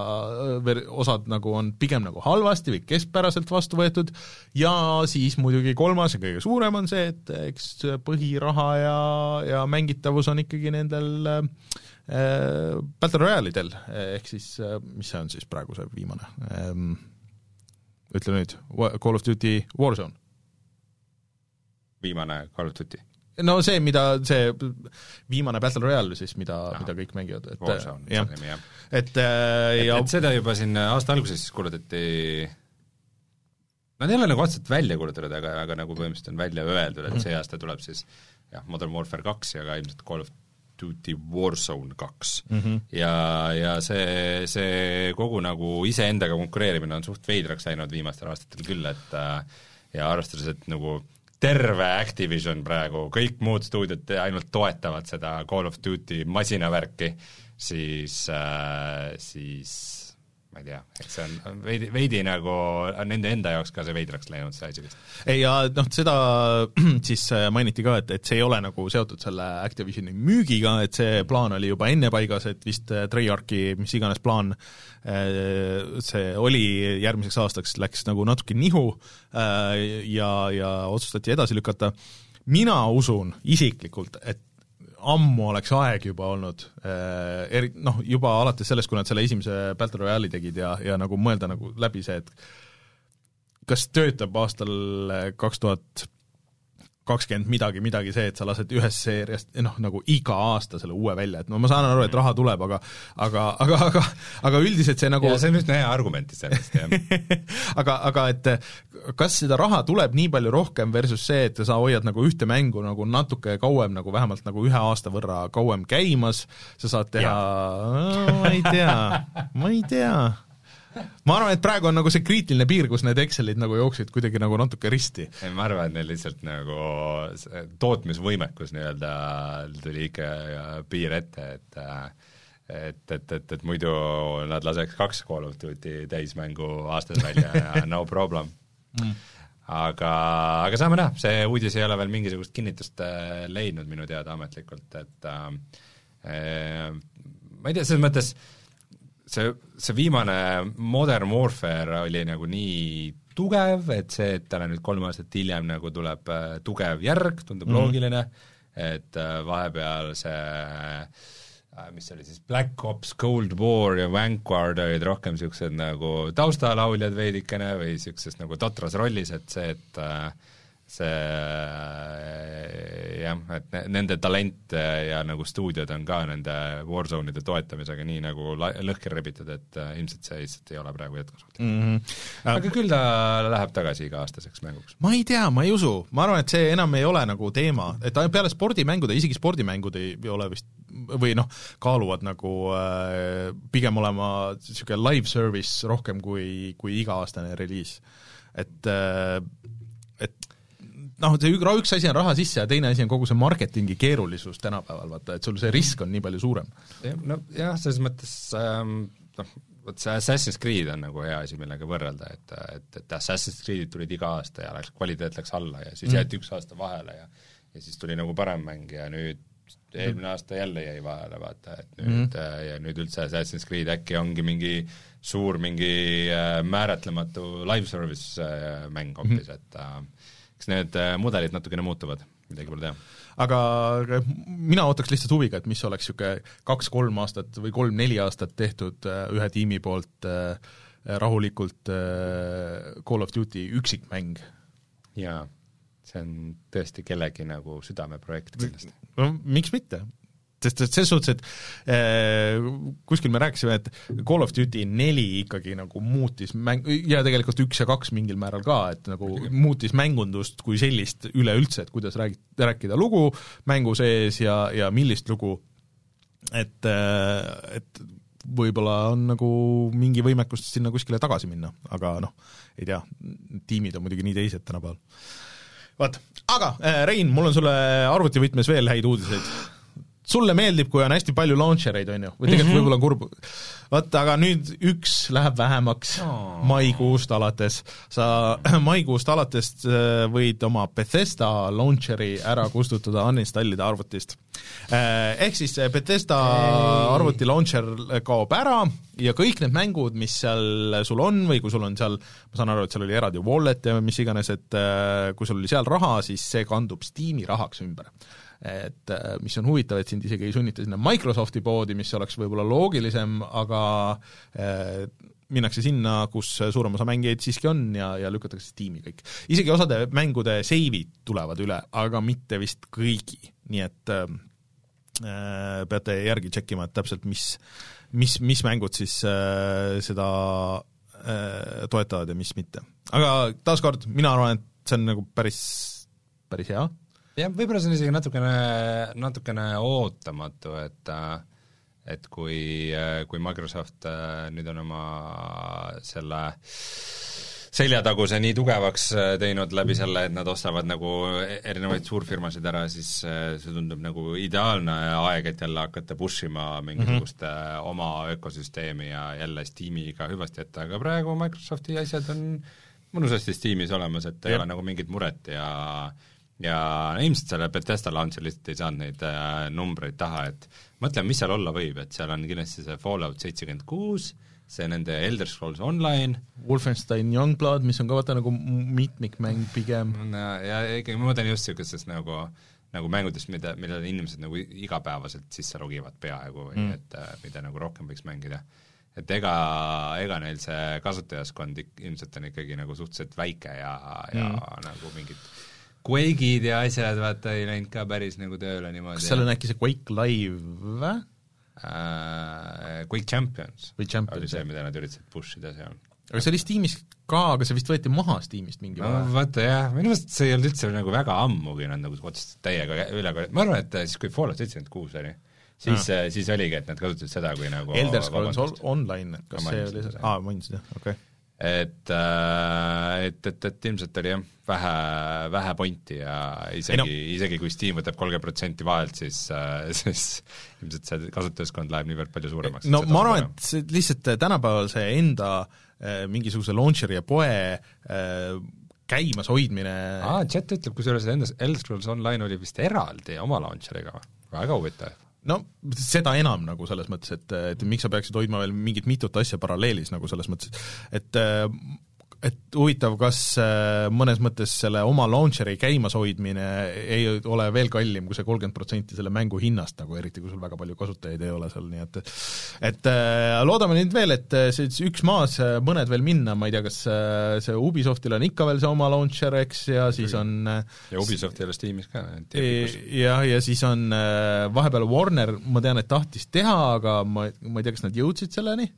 äh, osad nagu on pigem nagu halvasti või keskpäraselt vastu võetud. Ja siis muidugi kolmas ja kõige suurem on see, et eks põhiraha ja, ja mängitavus on ikkagi nendel äh, äh, Battle Royale'idel, ehk siis mis see on siis praegu see viimane ähm, ütle nüüd, Call of Duty Warzone viimane Call of Duty. no see, mida see viimane Battle Royale siis, mida mida kõik mängivad, et Warzone, jah jah. et äh, et, ja et seda juba siin aasta alguses siis kuulutati Nad ei ole nagu otseselt välja kuulutatud, aga, aga nagu põhimõtteliselt on välja öeldud, et see aasta tuleb siis jah, Modern Warfare kaks ja ka ilmselt Call of Duty Warzone kaks mm. -hmm. ja, ja see, see kogu nagu iseendaga konkureerimine on suht veidraks läinud viimastel aastatel küll, et äh, ja arvestades, et nagu terve Activision praegu, kõik muud stuudiod ainult toetavad seda Call of Duty masinavärki, siis äh,, siis ma ei tea, et see on veidi, veidi nagu nende enda jaoks ka see veidraks läinud, see asi vist. ei ja noh, seda siis äh, mainiti ka, et, et see ei ole nagu seotud selle Activisioni müügiga, et see plaan oli juba enne paigas, et vist äh, Treyarchi mis iganes plaan äh, see oli järgmiseks aastaks, läks nagu natuke nihu ja, ja otsustati edasi lükata. mina usun isiklikult, et ammu oleks aeg juba olnud äh, eri-, noh, juba alates sellest, kui nad selle esimese Battle Royale'i tegid ja, ja nagu mõelda nagu läbi see, et kas töötab aastal kaks tuhat kakskümmend midagi, midagi see, et sa lased ühest seeriast noh, nagu iga aasta selle uue välja, et no ma saan aru, et raha tuleb, aga aga, aga, aga aga üldiselt see nagu ja see on üsna hea argument iseenesest, jah. aga, aga et kas seda raha tuleb nii palju rohkem versus see, et sa hoiad nagu ühte mängu nagu natuke kauem nagu vähemalt nagu ühe aasta võrra kauem käimas, sa saad teha, ma ei tea, ma ei tea ma arvan, et praegu on nagu see kriitiline piir, kus need Excelid nagu jooksid kuidagi nagu natuke risti. ei, ma arvan, et neil lihtsalt nagu see tootmisvõimekus nii-öelda tuli ikka piir ette, et et, et, et, et muidu nad laseks kaks Call of Duty täismängu aastas välja ja no problem mm.. aga, aga saame näha, see uudis ei ole veel mingisugust kinnitust äh, leidnud minu teada ametlikult, et äh, äh, ma ei tea, selles mõttes see, see viimane Modern Warfare oli nagu nii tugev, et see, et talle nüüd kolm aastat hiljem nagu tuleb äh, tugev järg, tundub mm loogiline, et äh, vahepeal see äh, mis oli siis Black Ops, Cold War ja Vanguard olid rohkem niisugused nagu taustalauljad veidikene või niisuguses nagu totras rollis, et see, et see jah, et ne-, nende talent ja nagu stuudiod on ka nende Warzone'ide toetamisega nii nagu lõhki rebitud, et äh, ilmselt see lihtsalt ei ole praegu jätkusuutlik mm. -hmm. aga küll ta läheb tagasi iga-aastaseks mänguks. ma ei tea, ma ei usu, ma arvan, et see enam ei ole nagu teema, et peale spordimängude, isegi spordimängud ei ole vist või noh, kaaluvad nagu äh, pigem olema niisugune live service rohkem kui, kui iga-aastane reliis. et äh, noh, see üks asi on raha sisse ja teine asi on kogu see marketingi keerulisus tänapäeval, vaata, et sul see risk on nii palju suurem. nojah, selles mõttes ähm, noh, vot see Assassin's Creed on nagu hea asi, millega võrrelda, et, et, et Assassin's Creed'id tulid iga aasta ja läks, kvaliteet läks alla ja siis mm. jäeti üks aasta vahele ja ja siis tuli nagu parem mäng ja nüüd eelmine aasta jälle jäi vahele, vaata, et nüüd mm. ja nüüd üldse Assassin's Creed äkki ongi mingi suur mingi äh, määratlematu live service äh, mäng hoopis mm., et äh, eks need äh, mudelid natukene muutuvad, midagi pole teha. aga mina ootaks lihtsalt huviga, et mis oleks niisugune kaks-kolm aastat või kolm-neli aastat tehtud äh, ühe tiimi poolt äh, rahulikult Call of Duty üksikmäng. jaa, see on tõesti kellegi nagu südameprojekt kindlasti. no miks mitte, sest et selles suhtes, et äh, kuskil me rääkisime, et Call of Duty neli ikkagi nagu muutis mäng, ja tegelikult üks ja kaks mingil määral ka, et nagu muutis mängundust kui sellist üleüldse, et kuidas räägi-, rääkida lugu mängu sees ja, ja millist lugu, et äh,, et võib-olla on nagu mingi võimekust sinna kuskile tagasi minna, aga noh, ei tea, tiimid on muidugi nii teised tänapäeval. vot, aga äh, Rein, mul on sulle arvutivõtmes veel häid uudiseid sulle meeldib, kui on hästi palju launcher eid, on ju, või tegelikult mm -hmm. võib-olla on kurb, vot aga nüüd üks läheb vähemaks oh. maikuust alates. sa maikuust alates äh, võid oma Bethesda launcheri ära kustutada, uninstallida arvutist. Äh, ehk siis Bethesda hey. arvuti launcher kaob ära ja kõik need mängud, mis seal sul on või kui sul on seal, ma saan aru, et seal oli eraldi wallet ja mis iganes, et äh, kui sul oli seal raha, siis see kandub Steam'i rahaks ümber et äh, mis on huvitav, et sind isegi ei sunnita sinna Microsofti poodi, mis oleks võib-olla loogilisem, aga äh, minnakse sinna, kus suurem osa mängijaid siiski on ja, ja lükatakse tiimi kõik. isegi osade mängude seivid tulevad üle, aga mitte vist kõigi, nii et äh, äh peate järgi tšekkima, et täpselt mis, mis, mis mängud siis äh, seda äh, toetavad ja mis mitte. aga taaskord, mina arvan, et see on nagu päris, päris hea jah, võib-olla see on isegi natukene, natukene ootamatu, et et kui, kui Microsoft äh, nüüd on oma selle seljataguse nii tugevaks äh, teinud läbi selle, et nad ostavad nagu erinevaid suurfirmasid ära, siis äh, see tundub nagu ideaalne aeg, et jälle hakata push ima mingisugust mm -hmm. oma ökosüsteemi ja jälle Steamiga hüvasti jätta, aga praegu Microsofti asjad on mõnusasti Steamis olemas, et ei ole nagu mingit muret ja ja ilmselt selle Bethesda launch'il lihtsalt ei saanud neid äh, numbreid taha, et mõtleme, mis seal olla võib, et seal on kindlasti see Fallout seitsekümmend kuus, see nende Elder Scrolls Online Wolfenstein Youngblood, mis on ka vaata nagu mitmikmäng pigem. no ja ikkagi ma mõtlen just niisugustest nagu nagu mängudest, mida, millele inimesed nagu igapäevaselt sisse logivad peaaegu või mm. et äh, mida nagu rohkem võiks mängida. et ega, ega neil see kasutajaskond ilmselt on ikkagi nagu suhteliselt väike ja, ja mm. nagu mingit Quake'id ja asjad, vaata, ei läinud ka päris nagu tööle niimoodi. kas seal on äkki see Quake Live või uh,? Quake Champions, Champions oli see, mida nad üritasid push ida seal. aga see oli Steamis ka, aga see vist võeti maha Steamist mingi no vaata jah, minu meelest see ei olnud üldse nagu väga ammugi, nad nagu otseselt täiega üle, ma arvan, et siis, kui Fallout seitsekümmend kuus oli, siis no., siis oligi, et nad kasutasid seda kui nagu Elder Scrolls Online, kas see oli see, aa, mainisid jah, okei okay et, äh, et, et, et ilmselt oli jah, vähe, vähe pointi ja isegi no., isegi kui Steam võtab kolmkümmend protsenti vahelt, siis, äh, siis ilmselt see kasutajaskond läheb niivõrd palju suuremaks. no ma arvan, et see lihtsalt tänapäeval see enda äh, mingisuguse launcher'i ja poe käimas hoidmine aa, chat ütleb kusjuures, et Elder Scrolls Online oli vist eraldi oma launcher'iga, väga huvitav no seda enam nagu selles mõttes, et, et miks sa peaksid hoidma veel mingit mitut asja paralleelis nagu selles mõttes, et et huvitav, kas äh, mõnes mõttes selle oma launcher'i käimashoidmine ei ole veel kallim kui see kolmkümmend protsenti selle mängu hinnast nagu, eriti kui sul väga palju kasutajaid ei ole seal, nii et et äh, loodame nüüd veel, et äh, see üks maas, mõned veel minna, ma ei tea, kas see Ubisoftil on ikka veel see oma launcher, eks, ja siis on ja Ubisoft ei ole Steamis ka, et jah, ja siis on vahepeal Warner, ma tean, et tahtis teha, aga ma, ma ei tea, kas nad jõudsid selleni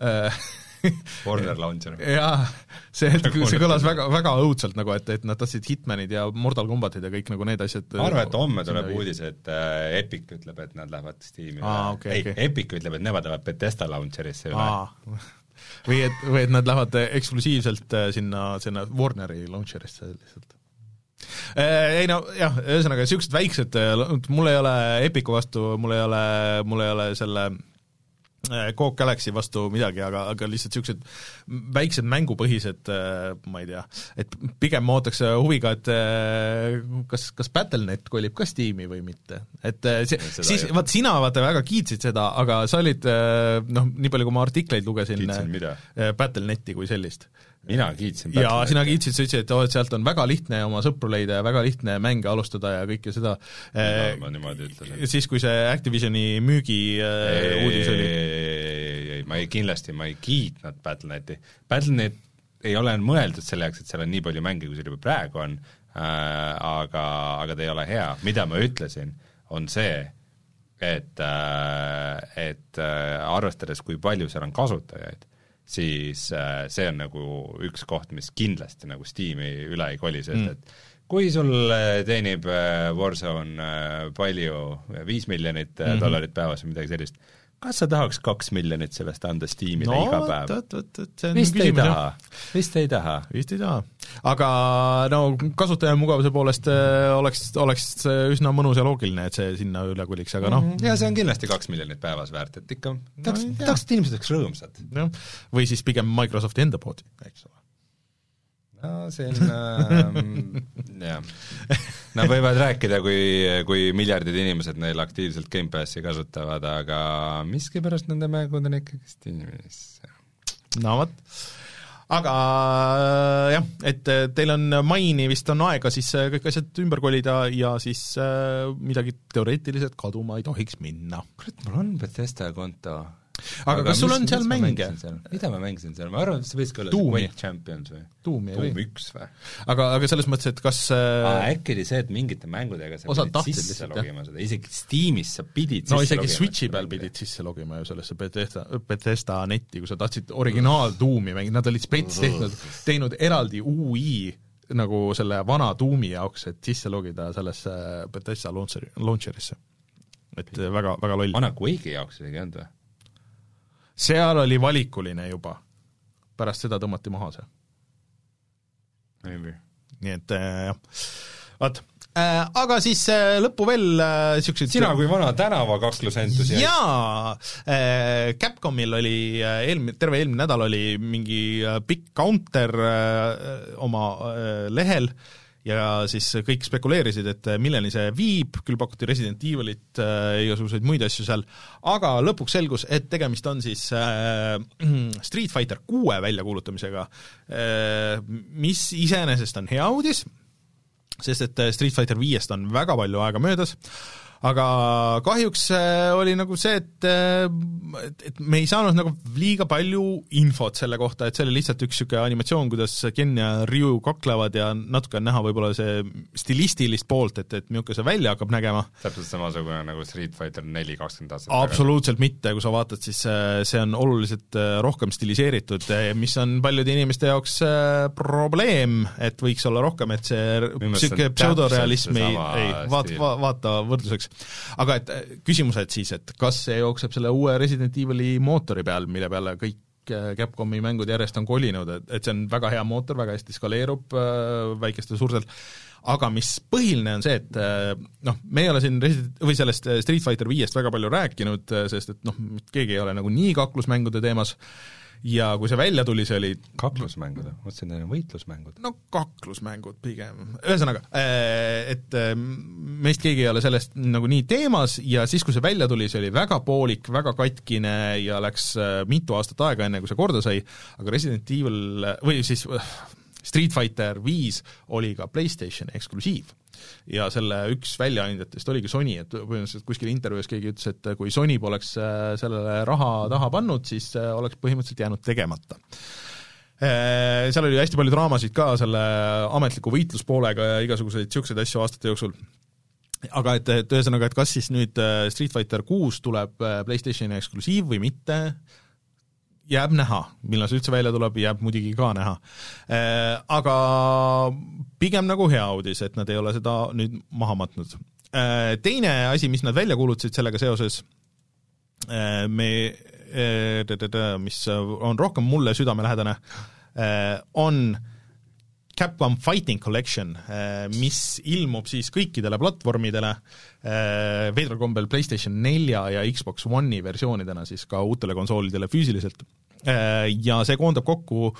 Warner Launcher. jaa, see, see kõlas väga, väga õudselt nagu, et, et nad tahtsid Hitmanid ja Mortal Combatid ja kõik nagu need asjad ma arvan, et homme tuleb uudis, et äh, Epic ütleb, et nad lähevad Steam'i Aa, okay, ei okay., Epic ütleb, et nemad lähevad Bethesda Launcherisse üle. või et, või et nad lähevad eksklusiivselt äh, sinna, sinna Warneri Launcherisse lihtsalt äh, ei no jah, ühesõnaga niisugused väiksed, mul ei ole Epicu vastu, mul ei ole, mul ei ole selle Äh, Coke Galaxy vastu midagi, aga, aga lihtsalt niisugused väiksed mängupõhised, äh, ma ei tea, et pigem ma ootaks huviga, et äh, kas, kas Battle.net kolib ka Steam'i või mitte. et see, siis, vaat sina vaata väga kiitsid seda, aga sa olid noh, nii palju, kui ma artikleid lugesin, Battle.neti kui sellist mina kiitsin. jaa, sina kiitsid, sa ütlesid, et oo, et sealt on väga lihtne oma sõpru leida ja väga lihtne mänge alustada ja kõike seda. ma niimoodi ütlesin. siis, kui see Activisioni müügi ei, uudis oli. ei, ei, ei, ma ei, kindlasti ma ei kiitnud Battle.neti. Battle.net ei ole mõeldud selle jaoks, et seal on nii palju mänge, kui seal juba praegu on äh,, aga, aga ta ei ole hea. mida ma ütlesin, on see, et äh,, et äh, arvestades, kui palju seal on kasutajaid, siis äh, see on nagu üks koht, mis kindlasti nagu Steam'i üle ei koli, sest mm. et kui sul äh, teenib äh, Warzone palju, viis miljonit mm -hmm. dollarit päevas või midagi sellist, kas sa tahaks kaks miljonit sellest anda Steamile no, iga päev? vot, vot, vot see on vist ei taha, vist ei taha. vist ei taha. aga no kasutajamugavuse poolest äh, oleks, oleks üsna mõnus ja loogiline, et see sinna üle koliks, aga noh mm -hmm. ja see on kindlasti kaks miljonit päevas väärt, et ikka tahaks no,, tahaks, et inimesed oleks rõõmsad. jah, või siis pigem Microsofti enda poodi, eks ole no see on äh, jah, nad võivad rääkida, kui, kui miljardid inimesed neil aktiivselt Gamepassi kasutavad, aga miskipärast nende mängud on ikkagi Steamis. no vot, aga jah, et teil on maini vist on aega siis kõik asjad ümber kolida ja siis äh, midagi teoreetiliselt kaduma ei tohiks minna. kurat, mul on Bethesda konto aga, kas sul on seal mänge? mida ma mängisin seal, ma arvan, et see võiski olla Tuumi. Quake Champions või? Tuumi Tuum üks või? aga, aga selles mõttes, et kas äh... äkki oli see, et mingite mängudega sa pidid sisse lihtsalt, logima seda, isegi Steamis sa pidid no isegi Switchi peal pidid sisse logima ju sellesse Bethesda, Bethesda netti, kui sa tahtsid originaal Tuumi mängida, nad olid spets tehtud, teinud eraldi UI nagu selle vana Tuumi jaoks, et sisse logida sellesse Bethesda launcheri, launcherisse. et väga, väga loll. vana Quake'i jaoks isegi ei olnud või? Seal oli valikuline juba, pärast seda tõmmati maha see. nii et äh, jah, vot äh,, aga siis äh, lõppu veel niisuguseid äh, sina kui vana tänavakaklusentusiast. jaa! Äh,, Capcomil oli äh, eelmine, terve eelmine nädal oli mingi äh, pikk counter äh, oma äh, lehel. äh, ja siis kõik spekuleerisid, et milleni see viib, küll pakuti Resident Evilit äh,, igasuguseid muid asju seal, aga lõpuks selgus, et tegemist on siis äh, Street Fighter kuue väljakuulutamisega äh,, mis iseenesest on hea uudis, sest et Street Fighter viiest on väga palju aega möödas äh,, aga kahjuks äh, oli nagu see, et äh, et, et me ei saanud nagu liiga palju infot selle kohta, et see oli lihtsalt üks niisugune animatsioon, kuidas Ken ja Ryu kaklevad ja natuke on näha võib-olla see stilistilist poolt, et, et milline see välja hakkab nägema. täpselt samasugune nagu Street Fighter neli kakskümmend aastat absoluutselt tagasi. mitte, kui sa vaatad, siis äh, see on oluliselt rohkem stiliseeritud, mis on paljude inimeste jaoks probleem, et võiks olla rohkem, et see niisugune pseudorealismi, ei, vaata, vaata võrdluseks, aga et äh, küsimused siis, et kas see jookseb selle uue Resident Evil'i mootori peal, mille peale kõik äh, Capcomi mängud järjest on kolinud, et, et see on väga hea mootor, väga hästi skaleerub äh, väikestel suurtel, aga mis põhiline on see, et äh, noh, me ei ole siin Resident, või sellest Street Fighter viiest väga palju rääkinud, sest et noh, keegi ei ole nagu nii kaklusmängude teemas, ja kui see välja tuli, see oli kaklusmängud, ma mõtlesin, need on võitlusmängud. no kaklusmängud pigem, ühesõnaga, äh, et äh, meist keegi ei ole sellest nagu nii teemas ja siis, kui see välja tuli, see oli väga poolik, väga katkine ja läks äh, mitu aastat aega, enne kui see korda sai, aga Resident Evil või siis Street Fighter viis oli ka PlayStationi eksklusiiv ja selle üks väljaandjatest oligi Sony, et põhimõtteliselt kuskil intervjuus keegi ütles, et kui Sony poleks äh, sellele raha taha pannud, siis äh, oleks põhimõtteliselt jäänud tegemata äh, seal oli hästi palju draamasid ka selle ametliku võitluspoolega ja igasuguseid niisuguseid asju aastate jooksul. aga et, et ühesõnaga, et kas siis nüüd Street Fighter kuus tuleb PlayStationi eksklusiiv või mitte, jääb näha, millal see üldse välja tuleb, jääb muidugi ka näha. Äh, aga pigem nagu hea uudis, et nad ei ole seda nüüd maha matnud. Äh, teine asi, mis nad välja kuulutasid sellega seoses, äh, me, mis on rohkem mulle südamelähedane, on Capcom Fighting Collection, mis ilmub siis kõikidele platvormidele, veidral kombel PlayStation nelja ja Xbox One'i versioonidena siis ka uutele konsoolidele füüsiliselt ja see koondab kokku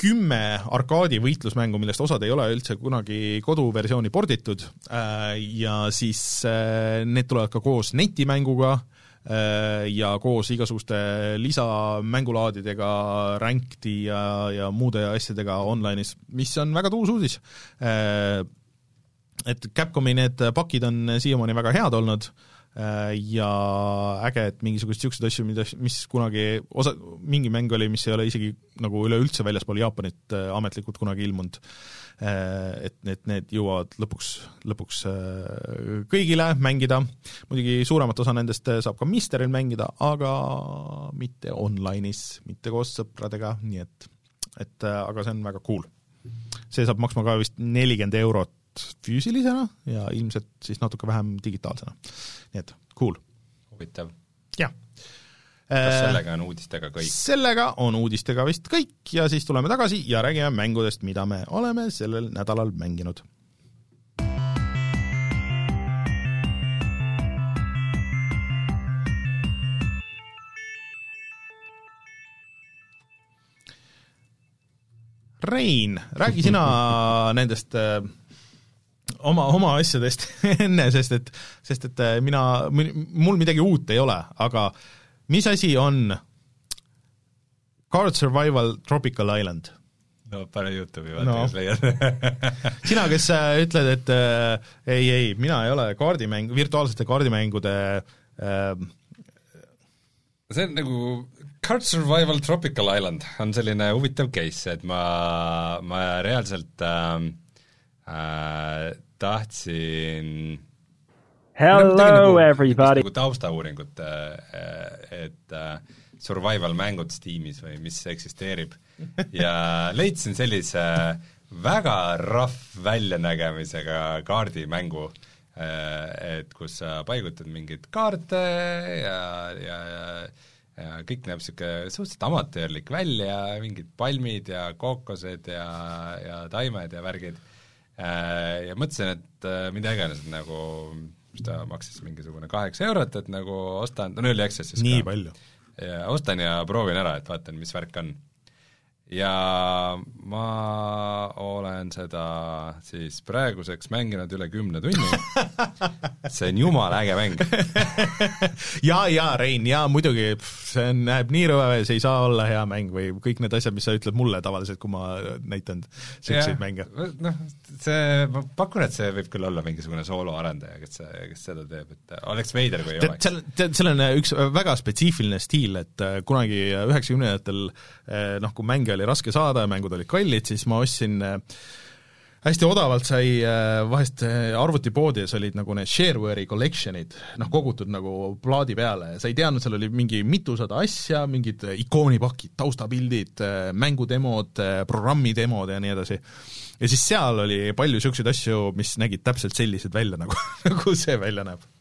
kümme arkaadi võitlusmängu, millest osad ei ole üldse kunagi koduversiooni porditud äh, ja siis äh, need tulevad ka koos netimänguga ja koos igasuguste lisamängulaadidega, rankedi ja, ja muude asjadega online'is, mis on väga tuus uudis. Et Capcomi need pakid on siiamaani väga head olnud Äh, ja äge, et mingisuguseid niisuguseid asju, mida, mis kunagi osa, mingi mäng oli, mis ei ole isegi nagu üleüldse väljaspool Jaapanit äh, ametlikult kunagi ilmunud, äh, et need, need jõuavad lõpuks, lõpuks kõigile mängida, muidugi suuremat osa nendest saab ka Misteril mängida, aga mitte online'is, mitte koos sõpradega, nii et et aga see on väga cool. see saab maksma ka vist nelikümmend eurot füüsilisena ja ilmselt siis natuke vähem digitaalsena. nii et cool. huvitav. jah. kas äh, sellega on uudistega kõik? sellega on uudistega vist kõik ja siis tuleme tagasi ja räägime mängudest, mida me oleme sellel nädalal mänginud Rein, räägi sina nendest äh, oma, oma asjadest enne, sest et, sest et äh, mina, mul midagi uut ei ole, aga mis asi on Card Survival Tropical Island? no pane Youtube'i vaata no., kas leiad sina, kes äh, ütled, et äh, ei, ei, mina ei ole kaardimäng, virtuaalsete kaardimängude äh, see on nagu Card Survival Tropical Island on selline huvitav case, et ma, ma reaalselt äh, äh, tahtsin Hello nagu, everybody! nagu taustauuringut, äh, et äh, survival mängud Steamis või mis eksisteerib ja leidsin sellise väga rahv väljanägemisega kaardimängu, äh, et kus sa paigutad mingeid kaarte ja, ja, ja ja kõik näeb niisugune suhteliselt amatöörlik välja, mingid palmid ja kookosed ja, ja taimed ja värgid Äh, ja mõtlesin, et äh, mida iganes, nagu mis ta maksis, mingisugune kaheksa eurot, et nagu ostan, no early access'is nii ka. palju? ostan ja proovin ära, et vaatan, mis värk on ja ma olen seda siis praeguseks mänginud üle kümne tunni see on jumala äge mäng jaa, jaa, Rein, jaa muidugi, see on, näeb nii rõve, see ei saa olla hea mäng või kõik need asjad, mis sa ütled mulle tavaliselt, kui ma näitan niisuguseid mänge. noh, see, ma pakun, et see võib küll olla mingisugune sooloarendaja, kes, kes seda teeb, et oleks veider, kui ei oleks. seal, seal on üks väga spetsiifiline stiil, et kunagi üheksakümnendatel noh, kui mänge oli oli raske saada ja mängud olid kallid, siis ma ostsin äh, hästi odavalt sai äh, vahest äh, arvutipoodides olid nagu need shareware'i collection'id, noh, kogutud nagu plaadi peale ja sa ei teadnud, seal oli mingi mitusada asja, mingid ikoonipakid, taustapildid, mängudemod, programmidemod ja nii edasi. ja siis seal oli palju niisuguseid asju, mis nägid täpselt sellised välja, nagu, nagu see välja näeb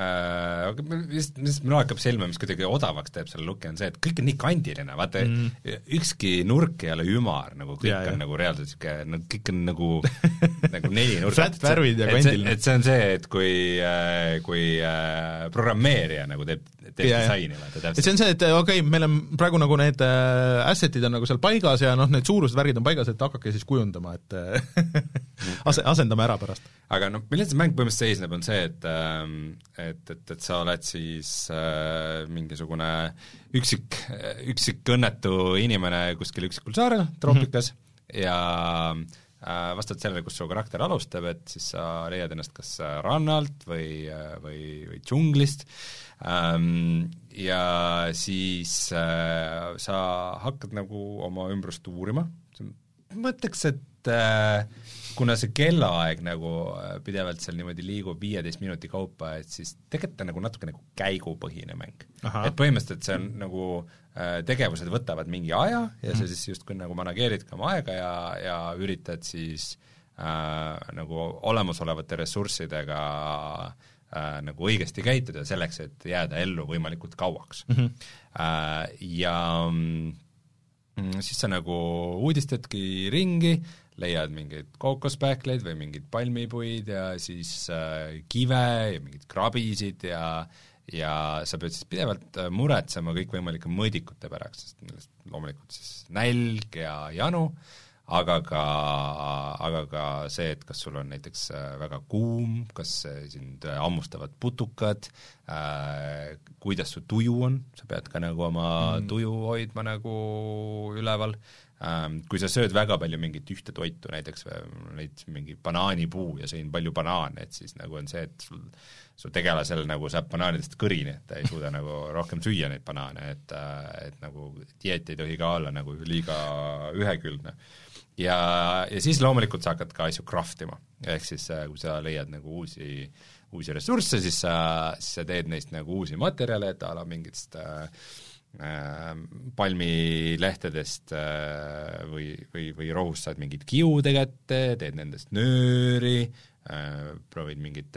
aga mis, mis mul hakkab silma, mis kuidagi odavaks teeb selle looki, on see, et kõik on nii kandiline, vaata mm. ükski nurk ei ole ümar, nagu kõik ja, on jaa. nagu reaalselt niisugune, no kõik on nagu nagu nelinurk. Flat värvid ja kandiline. et see on see, et kui, kui äh, programmeerija nagu teeb, teeb jaa. disaini, vaata täpselt. see on see, et okei okay,, meil on praegu nagu need äh, asset'id on nagu seal paigas ja noh, need suurused, värgid on paigas, et hakake siis kujundama, et äh, ase-, asendame ära pärast. Aga noh, milles see mäng põhimõtteliselt seisneb, on see, et ähm, et, et, et sa oled siis äh, mingisugune üksik, üksik õnnetu inimene kuskil üksikul saarel troopikas mm -hmm. ja äh, vastavalt sellele, kus su karakter alustab, et siis sa leiad ennast kas äh, rannalt või, või, või džunglist ähm, ja siis äh, sa hakkad nagu oma ümbrust uurima, ma ütleks, et äh, kuna see kellaaeg nagu äh, pidevalt seal niimoodi liigub viieteist minuti kaupa, et siis tegelikult ta nagu natuke nagu käigupõhine mäng. Et põhimõtteliselt see on nagu äh, tegevused võtavad mingi aja ja sa siis justkui nagu manageeridki oma aega ja, ja üritad siis äh, nagu olemasolevate ressurssidega äh, nagu õigesti käituda selleks, et jääda ellu võimalikult kauaks mm. -hmm. Äh, ja Mm, siis sa nagu uudistadki ringi, leiad mingeid kookospähkleid või mingeid palmipuid ja siis äh, kive ja mingeid krabisid ja ja sa pead siis pidevalt äh, muretsema kõikvõimalike mõõdikute pärast, sest millest loomulikult siis nälg ja janu, aga ka, aga ka see, et kas sul on näiteks äh, väga kuum, kas äh, sind äh, hammustavad putukad äh,, kuidas su tuju on, sa pead ka nagu oma mm. tuju hoidma nagu üleval ähm,, kui sa sööd väga palju mingit ühte toitu, näiteks või neid mingi banaanipuu ja sõin palju banaane, et siis nagu on see, et sul su tegelasel nagu saab banaanidest kõrini, et ta ei suuda nagu rohkem süüa neid banaane, et et nagu dieet ei tohi ka olla nagu liiga ühekülgne. Ja, ja siis loomulikult sa hakkad ka asju craft ima, ehk siis äh, kui sa leiad nagu uusi, uusi ressursse, siis sa, siis sa teed neist nagu uusi materjale, et a la mingitest äh, äh, palmilehtedest äh, või, või, või rohust saad mingid kiude kätte, teed nendest nööri äh,, proovid mingit,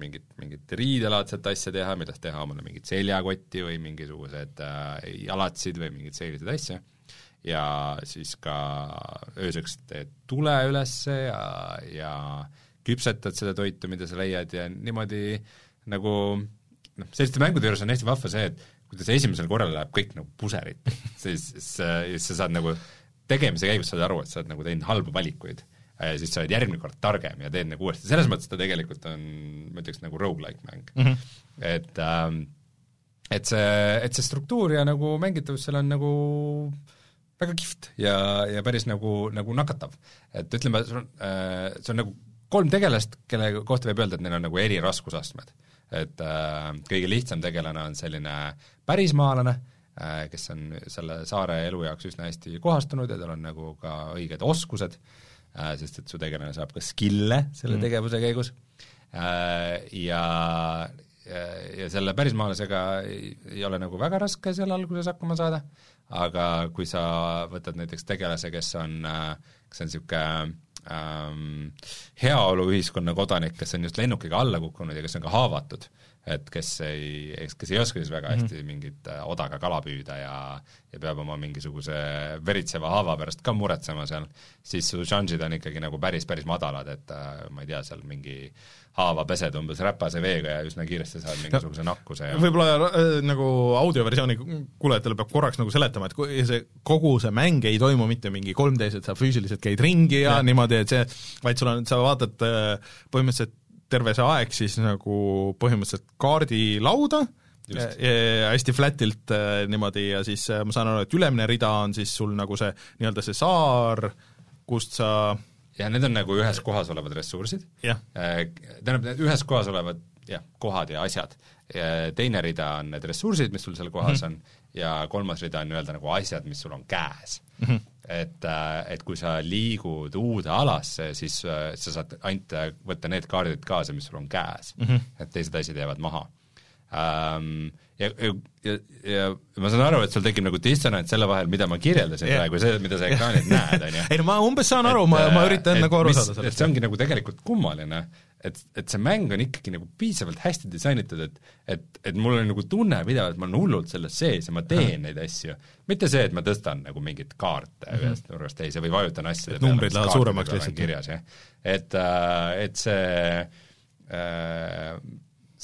mingit, mingit riidelaadset asja teha, millest teha omale mingit seljakotti või mingisugused äh, jalatsid või mingeid selliseid asju ja siis ka ööseks teed tule ülesse ja, ja küpsetad seda toitu, mida sa leiad ja niimoodi nagu noh, selliste mängude juures on hästi vahva see, et kuidas esimesel korral läheb kõik nagu puserit, siis, siis, siis sa saad nagu tegemise käigus saad aru, et sa oled nagu teinud halbu valikuid ja siis sa oled järgmine kord targem ja teed nagu uuesti, selles mõttes ta tegelikult on, ma ütleks, nagu rogu-like mäng mm. -hmm. et ähm, et see, et see struktuur ja nagu mängitavus seal on nagu väga kihvt ja, ja päris nagu, nagu nakatav. et ütleme, on äh,, see on nagu kolm tegelast, kelle kohta võib öelda, et neil on nagu eri raskusastmed. Et äh, kõige lihtsam tegelane on selline pärismaalane äh,, kes on selle saare elu jaoks üsna hästi kohastunud ja tal on nagu ka õiged oskused äh,, sest et su tegelane saab ka skill'e selle mm. tegevuse käigus äh, ja ja, selle pärismaalasega ei, ei ole nagu väga raske seal alguses hakkama saada, aga kui sa võtad näiteks tegelase, kes on, kes on niisugune ähm, heaoluühiskonna kodanik, kes on just lennukiga alla kukkunud ja kes on ka haavatud, et kes ei, kes ei oska siis väga hästi mm. mingit äh, odaga kala püüda ja ja peab oma mingisuguse veritseva haava pärast ka muretsema seal, siis su šansid on ikkagi nagu päris, päris madalad, et äh, ma ei tea, seal mingi haava pesed umbes räpase veega ja üsna kiiresti saad mingisuguse no, nakkuse ja võib-olla äh, nagu audioversiooni kuulajatele peab korraks nagu seletama, et kui see, kogu see mäng ei toimu mitte mingi 3D-s, et sa füüsiliselt käid ringi ja, ja. niimoodi, et see, vaid sul on, sa vaatad äh, põhimõtteliselt terve see aeg siis nagu põhimõtteliselt kaardilauda, hästi flat'ilt äh, niimoodi ja siis äh, ma saan aru, et ülemine rida on siis sul nagu see nii-öelda see saar, kust sa jah, need on nagu ühes kohas olevad ressursid, tähendab, ühes kohas olevad jah, kohad ja asjad. teine rida on need ressursid, mis sul seal kohas mm -hmm. on, ja kolmas rida on nii-öelda nagu asjad, mis sul on käes mm. -hmm. Et, et kui sa liigud uude alasse, siis sa saad ainult võtta need kaardid kaasa, mis sul on käes mm. -hmm. et teised asjad jäävad maha um, ja, ja, ja, ja ma saan aru, et sul tekib nagu dissonants selle vahel, mida ma kirjeldasin yeah. praegu, see, mida sa ekraanilt näed, on ju. ei no ma umbes saan aru, ma, ma üritan et nagu aru mis, saada sellest. see ongi nagu tegelikult kummaline, et, et see mäng on ikkagi nagu piisavalt hästi disainitud, et et, et mul on nagu tunne pidevalt, ma olen hullult selles sees ja ma teen neid asju. mitte see, et ma tõstan nagu mingeid kaarte mm -hmm. ühest nurgast teise või vajutan asjade Et numbrid lähevad suuremaks lihtsalt. kirjas, jah. et äh, et see äh,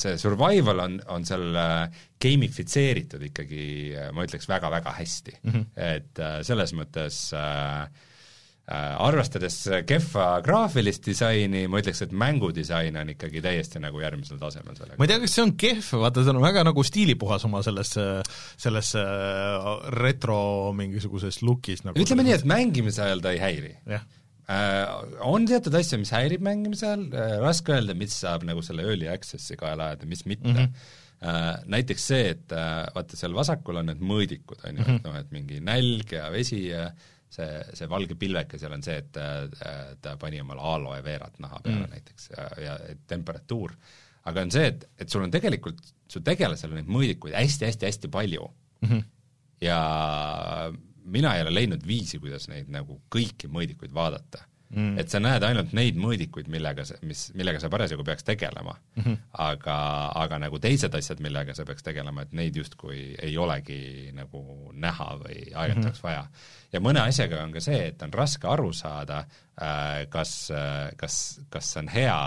see survival on, on seal äh, gamifitseeritud ikkagi, ma ütleks, väga-väga hästi mm. -hmm. et selles mõttes äh, arvestades kehva graafilist disaini, ma ütleks, et mängudisain on ikkagi täiesti nagu järgmisel tasemel sellega. ma ei tea, kas see on kehv, vaata see on väga nagu stiilipuhas oma selles, selles äh, retro mingisuguses look'is nagu ütleme nii, et mängimise ajal ta ei häiri Äh, on teatud asju, mis häirib mängimise ajal, raske öelda, mis saab nagu selle early access'i kaela ajada, mis mitte mm. -hmm. Näiteks see, et äh, vaata seal vasakul on need mõõdikud, on ju, et noh, et mingi nälg ja vesi ja see, see valge pilveke seal on see, et ta pani omale aloe veerat naha peale mm. näiteks ja, ja temperatuur. aga on see, et, et sul on tegelikult, su tegelasel on neid mõõdikuid hästi-hästi-hästi palju mm. -hmm. ja mina ei ole leidnud viisi, kuidas neid nagu kõiki mõõdikuid vaadata mm.. et sa näed ainult neid mõõdikuid, millega sa, mis, millega sa parasjagu peaks tegelema mm. -hmm. aga, aga nagu teised asjad, millega sa peaks tegelema, et neid justkui ei olegi nagu näha või aeg-ajalt mm -hmm. oleks vaja. ja mõne asjaga on ka see, et on raske aru saada äh,, kas äh,, kas, kas see on hea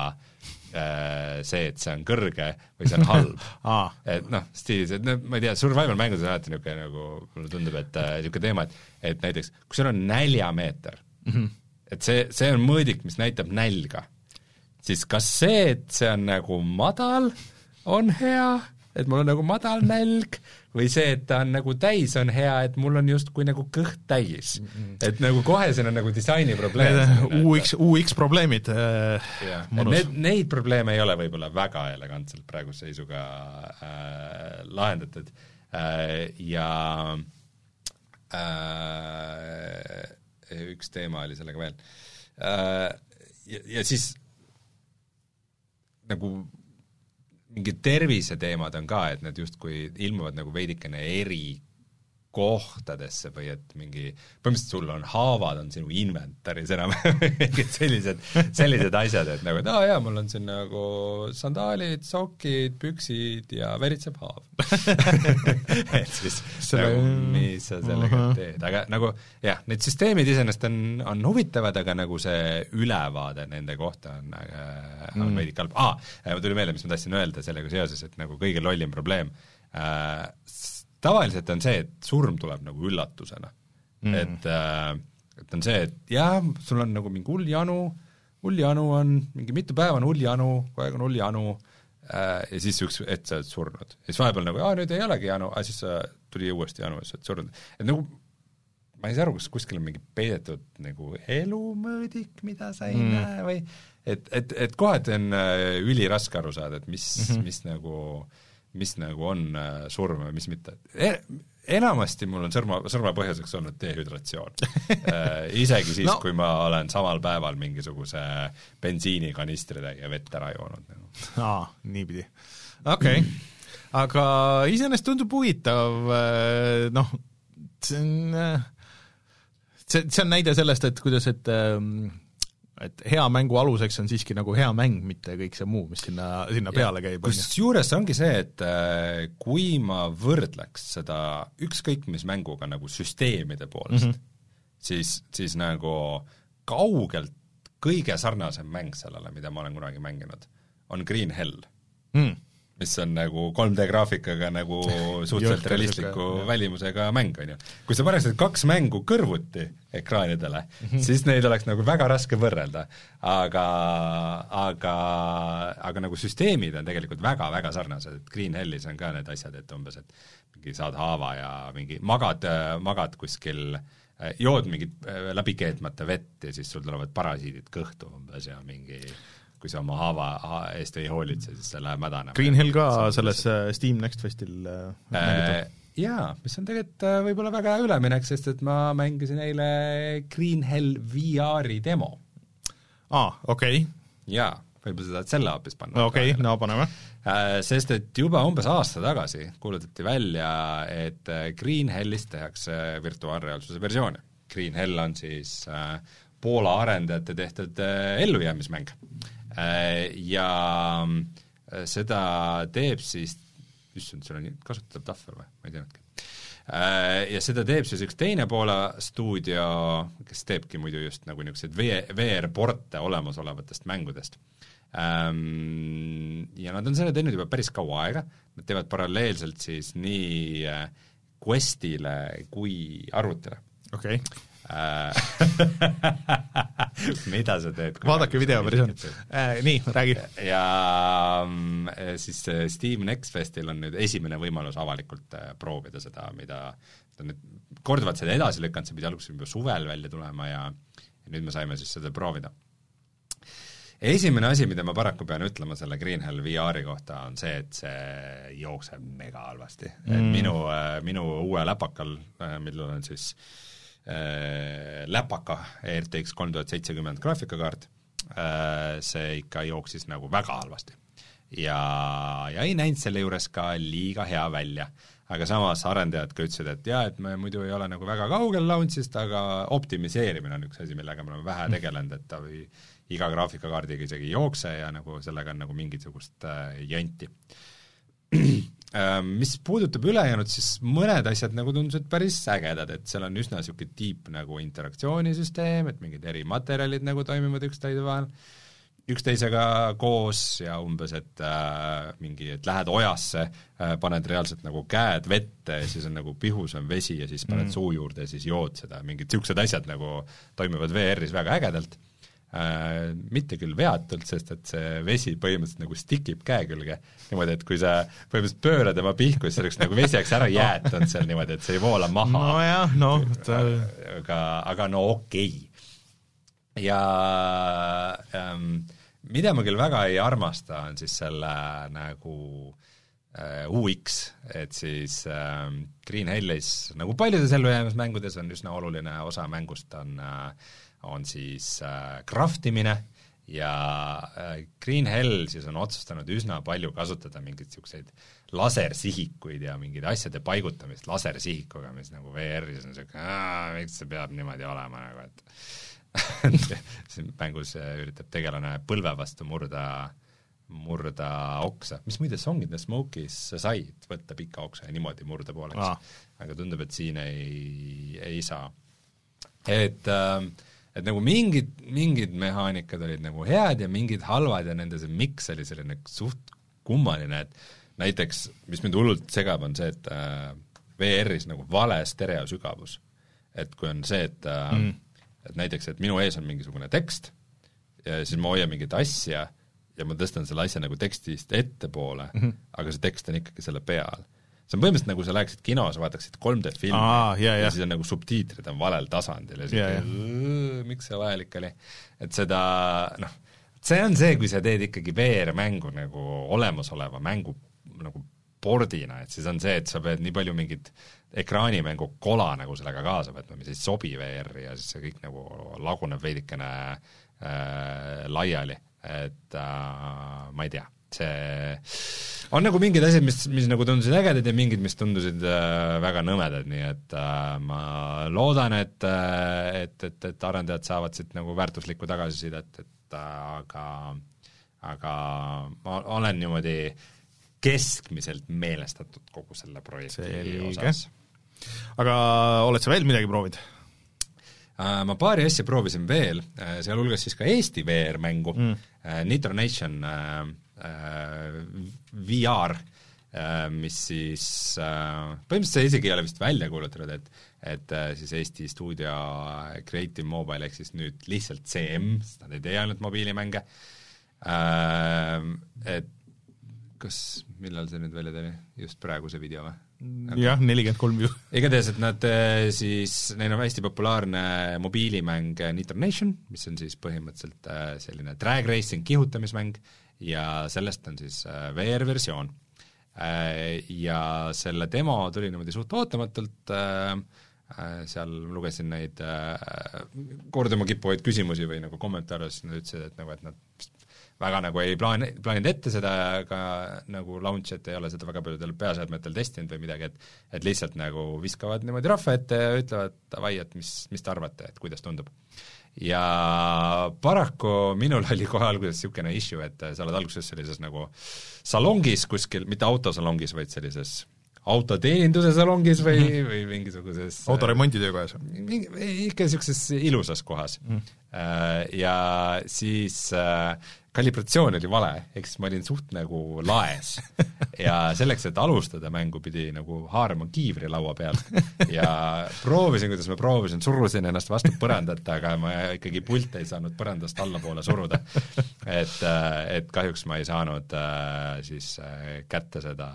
äh, see, et see on kõrge või see on halb ah.. et noh, stiilis, et noh, ma ei tea, survival mängudes on alati niisugune nagu, mulle tundub, et niisugune teema, et et näiteks kui sul on näljameeter mm, -hmm. Et see, see on mõõdik, mis näitab nälga, siis kas see, et see on nagu madal, on hea, et mul on nagu madal nälg või see, et ta on nagu täis, on hea, et mul on justkui nagu kõht täis mm. -hmm. et nagu kohe siin on nagu disaini probleem. UX, UX probleemid äh. Need, neid probleeme ei ole võib-olla väga elegantselt praeguse seisuga äh, lahendatud äh, ja äh, üks teema oli sellega veel äh,. Ja, ja siis nagu mingid terviseteemad on ka, et need justkui ilmuvad nagu veidikene eri kohtadesse või et mingi, põhimõtteliselt sul on haavad, on sinu inventaris enam mingid sellised, sellised asjad, et nagu, et aa jaa, mul on siin nagu sandaalid, sokid, püksid ja veritseb haav et siis Selle... nagu, mis sa sellega uh -huh. teed, aga nagu jah, need süsteemid iseenesest on, on huvitavad, aga nagu see ülevaade nende kohta on äh,, on mm. veidike halb, aa, mul tuli meelde, mis ma tahtsin öelda sellega seoses, et nagu kõige lollim probleem äh,, tavaliselt on see, et surm tuleb nagu üllatusena mm.. et äh, et on see, et jah, sul on nagu mingi hull janu, hull janu on, mingi mitu päeva on hull janu, kogu aeg on hull janu äh,, ja siis üks hetk sa oled surnud. ja siis vahepeal nagu, aa nüüd ei olegi janu, aga siis sa, tuli uuesti janu ja sa oled surnud. et nagu ma ei saa aru, kas kuskil on mingi peidetud nagu elumõõdik, mida sa ei mm. näe või et, et, et kohati on äh, üliraske aru saada, et mis mm, -hmm. mis nagu äh, mis nagu on äh, surm ja mis mitte e. Enamasti mul on surma, surma põhjuseks olnud dehüdratsioon äh, isegi siis no., kui ma olen samal päeval mingisuguse bensiinikanistritäie vett ära joonud nagu. aa, niipidi. okei okay. aga iseenesest tundub huvitav, äh, noh, see on see, see on näide sellest, et kuidas, et ähm, et hea mängu aluseks on siiski nagu hea mäng, mitte kõik see muu, mis sinna, sinna peale käib. kusjuures ongi see, et äh, kui ma võrdleks seda ükskõik mis mänguga nagu süsteemide poolest mm, -hmm. siis, siis nagu kaugelt kõige sarnasem mäng sellele, mida ma olen kunagi mänginud, on Green Hell mm mis on nagu 3D graafikaga nagu suhteliselt realistliku välimusega mäng, on ju. kui sa paneksid kaks mängu kõrvuti ekraanidele mm, -hmm. siis neid oleks nagu väga raske võrrelda. aga, aga, aga nagu süsteemid on tegelikult väga-väga sarnased, et Green Hellis on ka need asjad, et umbes, et mingi saad haava ja mingi magad, magad kuskil jood mingit läbi keetmata vett ja siis sul tulevad parasiidid kõhtu umbes ja mingi kui sa oma haava eest ei hoolitse, siis see läheb mädanema. Green Hill ka selles äh, Steam Next Festil äh, äh, jaa, mis on tegelikult äh, võib-olla väga hea üleminek, sest et ma mängisin eile Green Hell VR-i demo. aa, okei okay.. jaa, võib-olla sa tahad selle hoopis panna. okei okay,, no paneme. Sest et juba umbes aasta tagasi kuulutati välja, et Green Hellist tehakse virtuaalreaalsuse versiooni. Green Hell on siis Poola arendajate tehtud ellujäämismäng Ja äh, seda teeb siis, issand, seal on kasutatav tahvel või, ma ei teadnudki. Ja seda teeb siis üks teine Poola stuudio, kes teebki muidu just nagu niisuguseid VR-porte olemasolevatest mängudest Ähm, ja nad on selle teinud juba päris kaua aega, nad teevad paralleelselt siis nii äh, Questile kui arvutile. okei okay. Äh, mida sa teed? vaadake videoversioon äh,. Nii, räägi. ja mm, siis Steam Next Festil on nüüd esimene võimalus avalikult äh, proovida seda, mida ta nüüd korduvalt seda edasi lükanud, see pidi alguses juba suvel välja tulema ja nüüd me saime siis seda proovida esimene asi, mida ma paraku pean ütlema selle Green Hell VR-i kohta, on see, et see jookseb mega halvasti mm.. et minu, äh, minu uue läpakal, äh, millel on siis äh, läpaka RTX kolm tuhat seitsekümmend graafikakaart. Äh,, see ikka jooksis nagu väga halvasti. ja, ja ei näinud selle juures ka liiga hea välja. Aga samas arendajad ka ütlesid, et jaa, et me muidu ei ole nagu väga kaugel launch'ist, aga optimiseerimine on üks asi, millega me oleme vähe tegelenud, et ta või iga graafikakaardiga isegi ei jookse ja nagu sellega on nagu mingisugust äh, janti mis puudutab ülejäänud, siis mõned asjad nagu tundusid päris ägedad, et seal on üsna niisugune deep nagu interaktsioonisusüsteem, et mingid erimaterjalid nagu toimivad üksteise vahel, üksteisega koos ja umbes, et äh, mingi, et lähed ojasse äh,, paned reaalselt nagu käed vette ja siis on nagu pihus on vesi ja siis paned mm. suu juurde ja siis jood seda, mingid niisugused asjad nagu toimivad VR-is väga ägedalt. äh, mitte küll veatult, sest et see vesi põhimõtteliselt nagu stikib käe külge, niimoodi, et kui sa põhimõtteliselt pöörad tema pihku, siis oleks nagu vesi oleks ära jäetud seal niimoodi, et see ei voola maha. nojah, noh ta... aga, aga no okei okay. ja ähm, mida ma küll väga ei armasta, on siis selle nagu äh, UX, et siis äh, Green Hellis, nagu paljudes ellujäämismängudes on üsna oluline osa mängust, on äh, on siis äh, craft imine ja äh, Green Hell siis on otsustanud üsna palju kasutada mingeid niisuguseid lasersihikuid ja mingeid asjade paigutamist lasersihikuga, mis nagu VR-is on niisugune, miks see peab niimoodi olema nagu, et siin mängus äh, üritab tegelane põlve vastu murda murda oksa, mis muide Song in the Smoke'is sa said võtta pika oksa ja niimoodi murda pooleks ah., aga tundub, et siin ei, ei saa. et äh, et nagu mingid, mingid mehaanikad olid nagu head ja mingid halvad ja nende see miks oli selline suht kummaline, et näiteks, mis mind hullult segab, on see, et äh, VR-is nagu vale stereosügavus. et kui on see, et äh, mm. et näiteks, et minu ees on mingisugune tekst ja siis ma hoian mingit asja ja ma tõstan selle asja nagu tekstist ettepoole mm, -hmm. aga see tekst on ikkagi selle peal see on põhimõtteliselt nagu sa läheksid kinos, vaataksid 3D filmi Aa, yeah, ja yeah. siis on nagu subtiitrid on valel tasandil ja yeah. miks see vajalik oli. et seda noh, see on see, kui sa teed ikkagi VR-mängu nagu olemasoleva mängu nagu pordina, et siis on see, et sa pead nii palju mingit ekraanimängu kola nagu sellega kaasa võtma, mis ei sobi VR-i ja siis see kõik nagu laguneb veidikene äh, laiali, et äh, ma ei tea see on nagu mingid asjad, mis, mis nagu tundusid ägedad ja mingid, mis tundusid äh, väga nõmedad, nii et äh, ma loodan, et äh,, et, et, et arendajad saavad siit nagu väärtuslikku tagasisidet, et äh, aga aga ma olen niimoodi keskmiselt meelestatud kogu selle projekti Selge. osas. aga oled sa veel midagi proovinud? Äh, ma paari asja proovisin veel, äh, sealhulgas siis ka Eesti VR-mängu mm., Nitro Nation äh, Äh, VR, äh, mis siis äh, põhimõtteliselt see isegi ei ole vist välja kuulutatud, et et siis Eesti stuudio Creative Mobile ehk siis nüüd lihtsalt CM, sest nad ei tee ainult mobiilimänge, et kas, millal see nüüd välja tuli, just praegu see video või? Jah, nelikümmend kolm view. igatahes, et nad siis, neil on hästi populaarne mobiilimäng Nitro Nation, mis on siis põhimõtteliselt selline drag racing kihutamismäng, ja sellest on siis VR-versioon. Ja selle demo tuli niimoodi suht ootamatult, seal lugesin neid korduma kippuvaid küsimusi või nagu kommentaare, siis nad ütlesid, et nagu, et nad väga nagu ei plaani, plaaninud ette seda ka nagu launch'i, et ei ole seda väga paljudel peaseadmetel testinud või midagi, et et lihtsalt nagu viskavad niimoodi rahva ette ja ütlevad davai, et mis, mis te arvate, et kuidas tundub. ja paraku minul oli kohe alguses niisugune issue, et sa oled alguses sellises nagu salongis kuskil, mitte autosalongis, vaid sellises autoteeninduse salongis või -hmm. või mingisuguses autoremondi töökojas? mingi, ikka niisuguses ilusas kohas mm. -hmm. Ja siis äh, kalibratsioon oli vale, ehk siis ma olin suht nagu laes. ja selleks, et alustada mängu, pidi nagu haarama kiivri laua pealt ja proovisin, kuidas ma proovisin, surusin ennast vastu põrandat, aga ma ikkagi pulti ei saanud põrandast allapoole suruda. et, et kahjuks ma ei saanud äh, siis äh, kätte seda,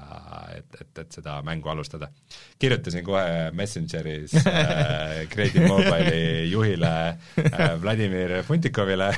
et, et, et seda mängu alustada. kirjutasin kohe Messengeris äh, Creative Mobile'i juhile äh, Vladimir Funtikovile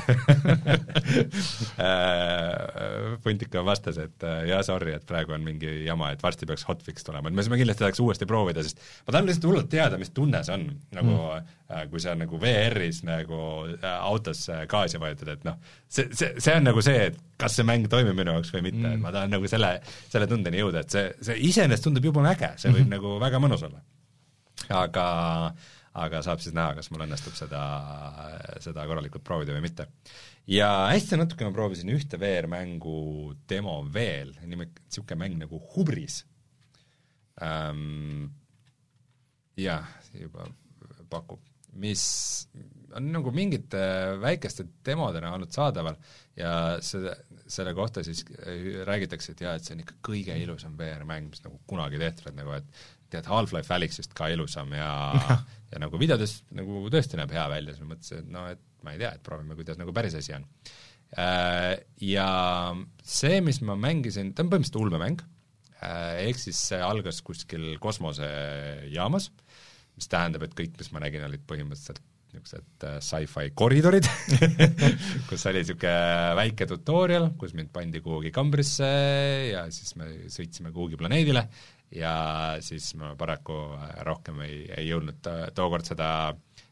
Puntika vastas, et äh, jaa, sorry, et praegu on mingi jama, et varsti peaks hotfix tulema, et me saame kindlasti tahaks uuesti proovida, sest ma tahan lihtsalt hullult teada, mis tunne see on, nagu mm. äh, kui sa nagu VR-is nagu äh, autos gaasi vajutad, et noh, see, see, see on nagu see, et kas see mäng toimib minu jaoks või mitte mm., et ma tahan nagu selle, selle tundeni jõuda, et see, see iseenesest tundub jube äge, see võib mm -hmm. nagu väga mõnus olla. aga aga saab siis näha, kas mul õnnestub seda, seda korralikult proovida või mitte ja hästi natuke ma proovisin ühte VR-mängu demo veel, nimelt niisugune mäng nagu Hubris ähm,. jah, juba pakub, mis on nagu mingite väikeste demodena olnud saadaval ja selle, selle kohta siis räägitakse, et jaa, et see on ikka kõige ilusam VR-mäng, mis nagu kunagi tehtud, et nagu et tead, Half-Life Alyxist ka ilusam ja ja nagu videodes nagu tõesti näeb hea välja, siis ma mõtlesin, et no et ma ei tea, et proovime, kuidas nagu päris asi on. Äh, ja see, mis ma mängisin, ta on põhimõtteliselt ulmemäng, äh, ehk siis see algas kuskil kosmosejaamas, mis tähendab, et kõik, mis ma nägin, olid põhimõtteliselt niisugused äh, sci-fi koridorid kus oli niisugune väike tutorial, kus mind pandi kuhugi kambrisse ja siis me sõitsime kuhugi planeedile ja siis ma paraku rohkem ei, ei jõudnud tookord seda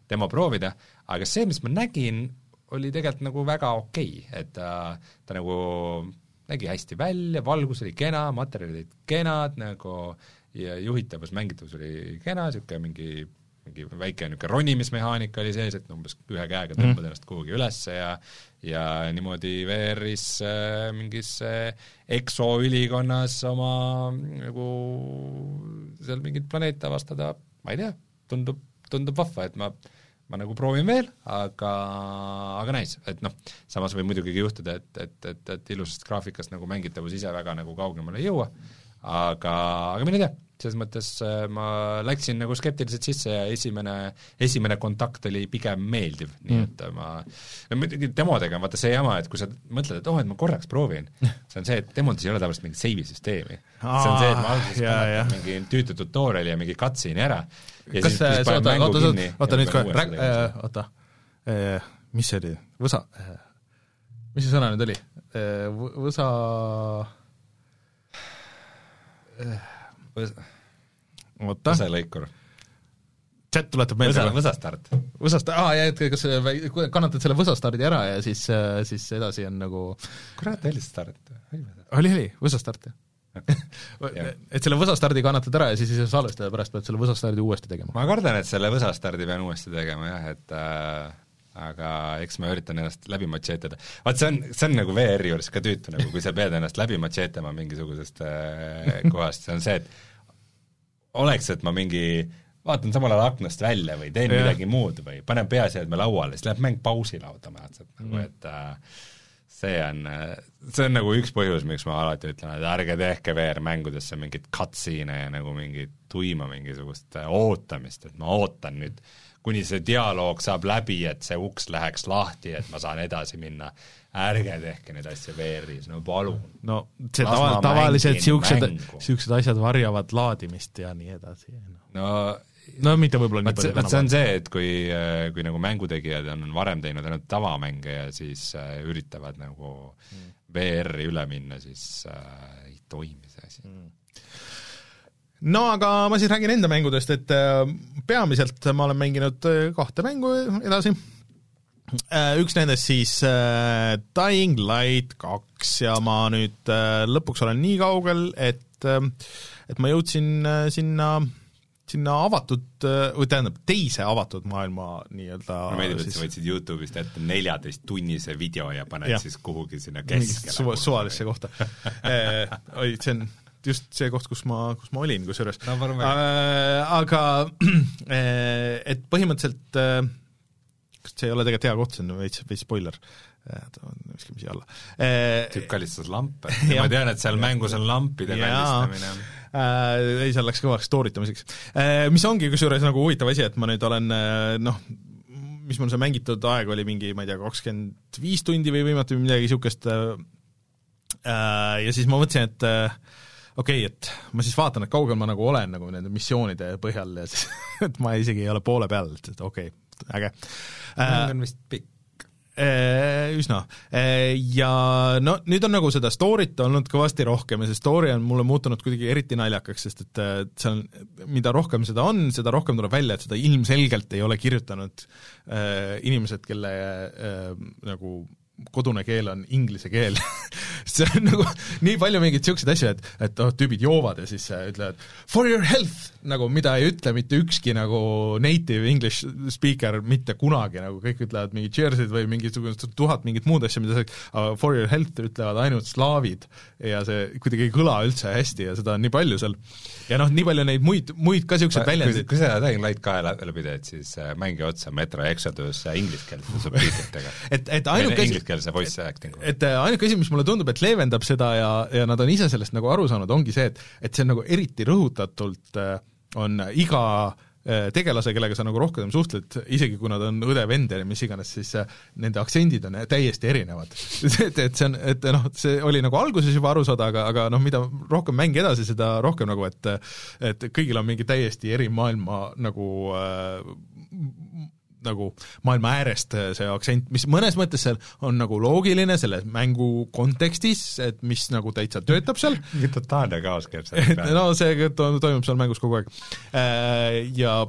demo proovida, aga see, mis ma nägin, oli tegelikult nagu väga okei okay., et ta, ta nagu nägi hästi välja, valgus oli kena, materjalid olid kenad nagu ja juhitavus, mängitavus oli kena, niisugune mingi mingi väike niisugune ronimismehaanika oli sees, et umbes ühe käega tõmbad mm. ennast kuhugi üles ja ja niimoodi VR-is äh, mingis äh, EXO-ülikonnas oma nagu seal mingit planeeti avastada, ma ei tea, tundub, tundub vahva, et ma ma nagu proovin veel, aga, aga nice, et noh, samas võib muidugi juhtuda, et, et, et, et ilusast graafikast nagu mängitavus ise väga nagu kaugemale ei jõua, aga, aga mine tea, selles mõttes äh, ma läksin nagu skeptiliselt sisse ja esimene, esimene kontakt oli pigem meeldiv mm., nii et ma no muidugi demodega on vaata see jama, et kui sa mõtled, et oh, et ma korraks proovin, see on see, et demodes ei ole tavaliselt mingit seivi süsteemi. see on see, et ma alguses panen mingi tüütu tutorial'i ja mingi cutscene'i ära kas see, oota, oota, oota nüüd kohe, rääg-, äh, oota, äh, mis see oli, võsa, äh, mis see sõna nüüd oli, võsa oota. võsalõikur. chat tuletab meelde. võsa, võsastart. võsast-, aa, ja et kas kannatad selle võsastardi ära ja siis, siis edasi on nagu kurat, oli start? oli, oli, võsastart, jah et selle võsastardi kannatad ära ja siis ei saa salvestada, pärast pead selle võsastardi uuesti tegema. ma kardan, et selle võsastardi pean uuesti tegema jah, et äh, aga eks ma üritan ennast läbi matšeetada. vaat see on, see on nagu VR-i juures ka tüütu, nagu kui sa pead ennast läbi matšeetama mingisugusest äh, kohast, see on see, et oleks, et ma mingi vaatan samal ajal aknast välja või teen ja. midagi muud või panen peaseadme lauale, siis läheb mäng pausile automaatselt nagu mm., et äh, see on, see on nagu üks põhjus, miks ma alati ütlen, et ärge tehke VR-mängudesse mingit cutscene'e ja nagu mingit tuima mingisugust ootamist, et ma ootan nüüd, kuni see dialoog saab läbi, et see uks läheks lahti, et ma saan edasi minna. Ärge tehke neid asju VR-is, no palun. no see tava, tavaliselt niisugused, niisugused asjad varjavad laadimist ja nii edasi. no no mitte võib-olla nii palju. vot see on see, et kui, kui nagu mängutegijad on varem teinud ainult tavamänge ja siis äh, üritavad nagu mm. VR-i üle minna, siis äh, ei toimi see asi mm no aga ma siis räägin enda mängudest, et äh, peamiselt ma olen mänginud äh, kahte mängu edasi Äh, üks nendest siis äh, Dying Light kaks ja ma nüüd äh, lõpuks olen nii kaugel, et äh, et ma jõudsin äh, sinna sinna avatud äh, või tähendab, teise avatud maailma nii-öelda mulle meeldib, et sa võtsid Youtube'ist ette neljateisttunnise video ja paned Jah. siis kuhugi sinna keskele suva, suvalisse kohta. Eh, oi, see on just see koht, kus ma, kus ma olin kusjuures. No äh, aga eh, et põhimõtteliselt äh, see ei ole tegelikult hea koht, see on veits, veits spoiler. Äh, viskame siia alla. Eh, tüüp kallistas lampe. Ma tean, et seal mängus on lampide Jaa. kaldistamine äh, ei, seal läks kõvaks story tamiseks äh, mis ongi kusjuures nagu huvitav asi, et ma nüüd olen äh, noh, mis mul see mängitud aeg oli, mingi ma ei tea, kakskümmend viis tundi või võimatu või midagi niisugust äh, äh, ja siis ma mõtlesin, et äh, okei okay,, et ma siis vaatan, et kaugel ma nagu olen nagu nende missioonide põhjal ja siis et ma isegi ei ole poole peal, et, et okei okay,, äge mäng on vist pikk Äh, üsna. Ja no nüüd on nagu seda story't olnud kõvasti rohkem ja see story on mulle muutunud kuidagi eriti naljakaks, sest et äh, on, mida rohkem seda on, seda rohkem tuleb välja, et seda ilmselgelt ei ole kirjutanud äh, inimesed, kelle äh, nagu kodune keel on inglise keel see on nagu nii palju mingeid niisuguseid asju, et, et oh, tüübid joovad ja siis äh, ütlevad for your health, nagu mida ei ütle mitte ükski nagu native english speaker mitte kunagi, nagu kõik ütlevad mingi cheers'id või mingisugust tuhat mingit muud asja, mida sa, aga for your health ütlevad ainult slaavid ja see kuidagi ei kõla üldse hästi ja seda on nii palju seal. ja noh, nii palju neid muid, muid ka niisuguseid väljendeid. kui sa Dying Light kahe lä- läbi teed, siis äh, mängi otsa Metro Exodus äh, ingliskeelse subtiitritega et, et ainuke asi, ingliskeelse voice acting'uga. et äh, ainuke asi, mis mulle tundub, et leevendab seda ja, ja nad on ise sellest nagu aru saanud, ongi see, et et see on nagu eriti rõhutatult äh, on iga äh, tegelase, kellega sa nagu rohkem suhtled, isegi kui nad on õde-vend ja mis iganes, siis nende aktsendid on täiesti erinevad. et, et see on, et noh, see oli nagu alguses juba aru saada, aga, aga noh, mida rohkem mäng edasi, seda rohkem nagu, et et kõigil on mingi täiesti eri maailma nagu äh, nagu maailma äärest see aktsent, mis mõnes mõttes seal on nagu loogiline selle mängu kontekstis, et mis nagu täitsa töötab seal, mingi totaalne kaos käib seal et no see to- toimub seal mängus kogu aeg. Ja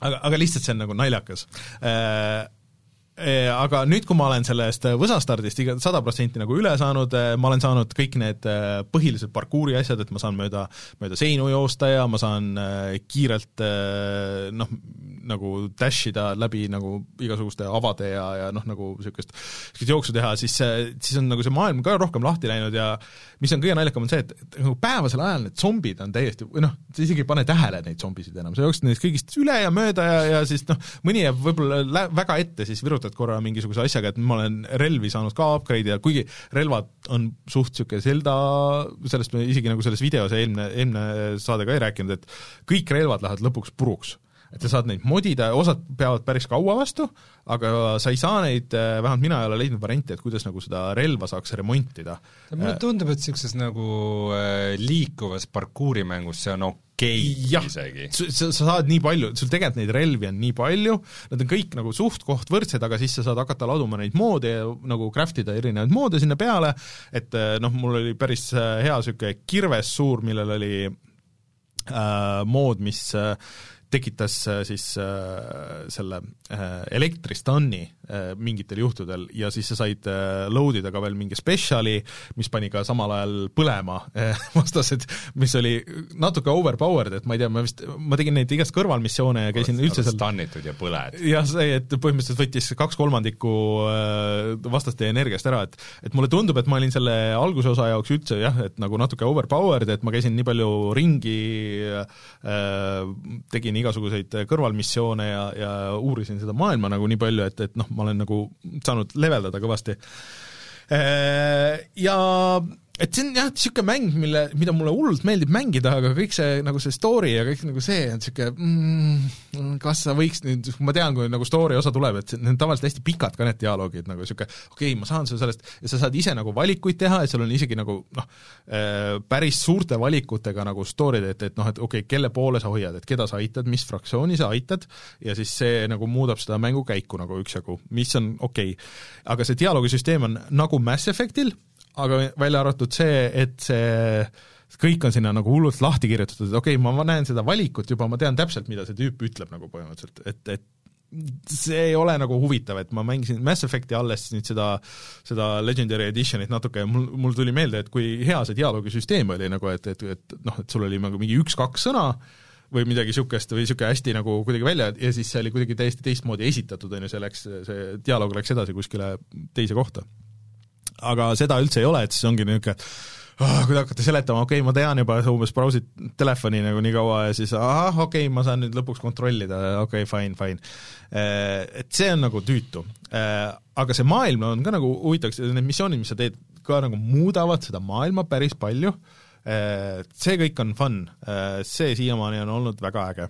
aga, aga lihtsalt see on nagu naljakas. Aga nüüd, kui ma olen sellest võsastardist iga sada protsenti nagu üle saanud, ma olen saanud kõik need äh, põhilised parkuuri asjad, et ma saan mööda, mööda seinu joosta ja ma saan äh, kiirelt äh, noh, nagu dash ida läbi nagu igasuguste avade ja, ja noh, nagu niisugust, niisugust jooksu teha, siis, siis on nagu see maailm ka rohkem lahti läinud ja mis on kõige naljakam, on see, et, et nagu päevasel ajal need zombid on täiesti, või noh, sa isegi ei pane tähele neid zombisid enam, sa jooksed neist kõigist üle ja mööda ja, ja siis noh, mõni jääb võib-olla väga ette, siis virutad korra mingisuguse asjaga, et ma olen relvi saanud ka upgrade ja kuigi relvad on suht niisugune Zelda, sellest me isegi nagu selles videos eelmine, eelmine saade ka ei rääkinud, et kõik relvad lähevad lõpuks puruks et sa saad neid modida, osad peavad päris kaua vastu, aga sa ei saa neid, vähemalt mina ei ole leidnud varianti, et kuidas nagu seda relva saaks remontida. mulle tundub, et niisuguses nagu äh, liikuvas parkuurimängus see on okei jah, isegi. sa, sa saad nii palju, sul tegelikult neid relvi on nii palju, nad on kõik nagu suht-koht võrdsed, aga siis sa saad hakata laduma neid moode ja nagu craft ida erinevaid moode sinna peale, et noh, mul oli päris äh, hea niisugune kirves suur, millel oli äh, mood, mis äh, tekitas äh, siis äh, selle äh, elektristunni. äh, mingitel juhtudel ja siis sa said äh, load ida ka veel mingi spetsiali, mis pani ka samal ajal põlema äh, vastased, mis oli natuke overpowered, et ma ei tea, ma vist, ma tegin neid igast kõrvalmissioone ja käisin üldse seal stannitud ja põled. jah, see, et põhimõtteliselt võttis kaks kolmandikku äh, vastaste energiast ära, et et mulle tundub, et ma olin selle alguse osa jaoks üldse jah, et nagu natuke overpowered, et ma käisin nii palju ringi äh,, tegin igasuguseid kõrvalmissioone ja, ja uurisin seda maailma nagu nii palju, et, et noh, ma olen nagu saanud leveldada kõvasti. Ja et see on jah, niisugune mäng, mille, mida mulle hullult meeldib mängida, aga kõik see nagu see story ja kõik nagu see on niisugune mm, kas sa võiks nüüd, ma tean, kui nagu story osa tuleb, et need on tavaliselt hästi pikad ka need dialoogid, nagu niisugune okei okay,, ma saan sulle sellest, ja sa saad ise nagu valikuid teha ja seal on isegi nagu noh, päris suurte valikutega nagu story'd, et, et noh, et okei okay,, kelle poole sa hoiad, et keda sa aitad, mis fraktsiooni sa aitad, ja siis see nagu muudab seda mängu käiku nagu üksjagu, mis on okei. Okay.. aga see dialoogisüsteem on nagu Mass Effectil, aga välja arvatud see, et see kõik on sinna nagu hullult lahti kirjutatud, et okei okay,, ma näen seda valikut juba, ma tean täpselt, mida see tüüp ütleb nagu põhimõtteliselt, et, et see ei ole nagu huvitav, et ma mängisin Mass Effecti alles nüüd seda, seda Legendary Editionit natuke ja mul, mul tuli meelde, et kui hea see dialoogisüsteem oli nagu, et, et, et noh, et sul oli nagu mingi üks-kaks sõna või midagi niisugust või niisugune hästi nagu kuidagi välja ja siis see oli kuidagi täiesti teistmoodi esitatud, on ju, see läks, see dialoog läks edasi kuskile teise kohta. Aga seda üldse ei ole, et siis ongi niisugune oh, kui te hakkate seletama, okei okay,, ma tean juba, sa umbes brausid telefoni nagu nii kaua ja siis ahah, okei okay,, ma saan nüüd lõpuks kontrollida, okei okay,, fine, fine. Eh, et see on nagu tüütu. Eh, aga see maailm on ka nagu huvitav, need missioonid, mis sa teed, ka nagu muudavad seda maailma päris palju eh, see kõik on fun, see siiamaani on olnud väga äge.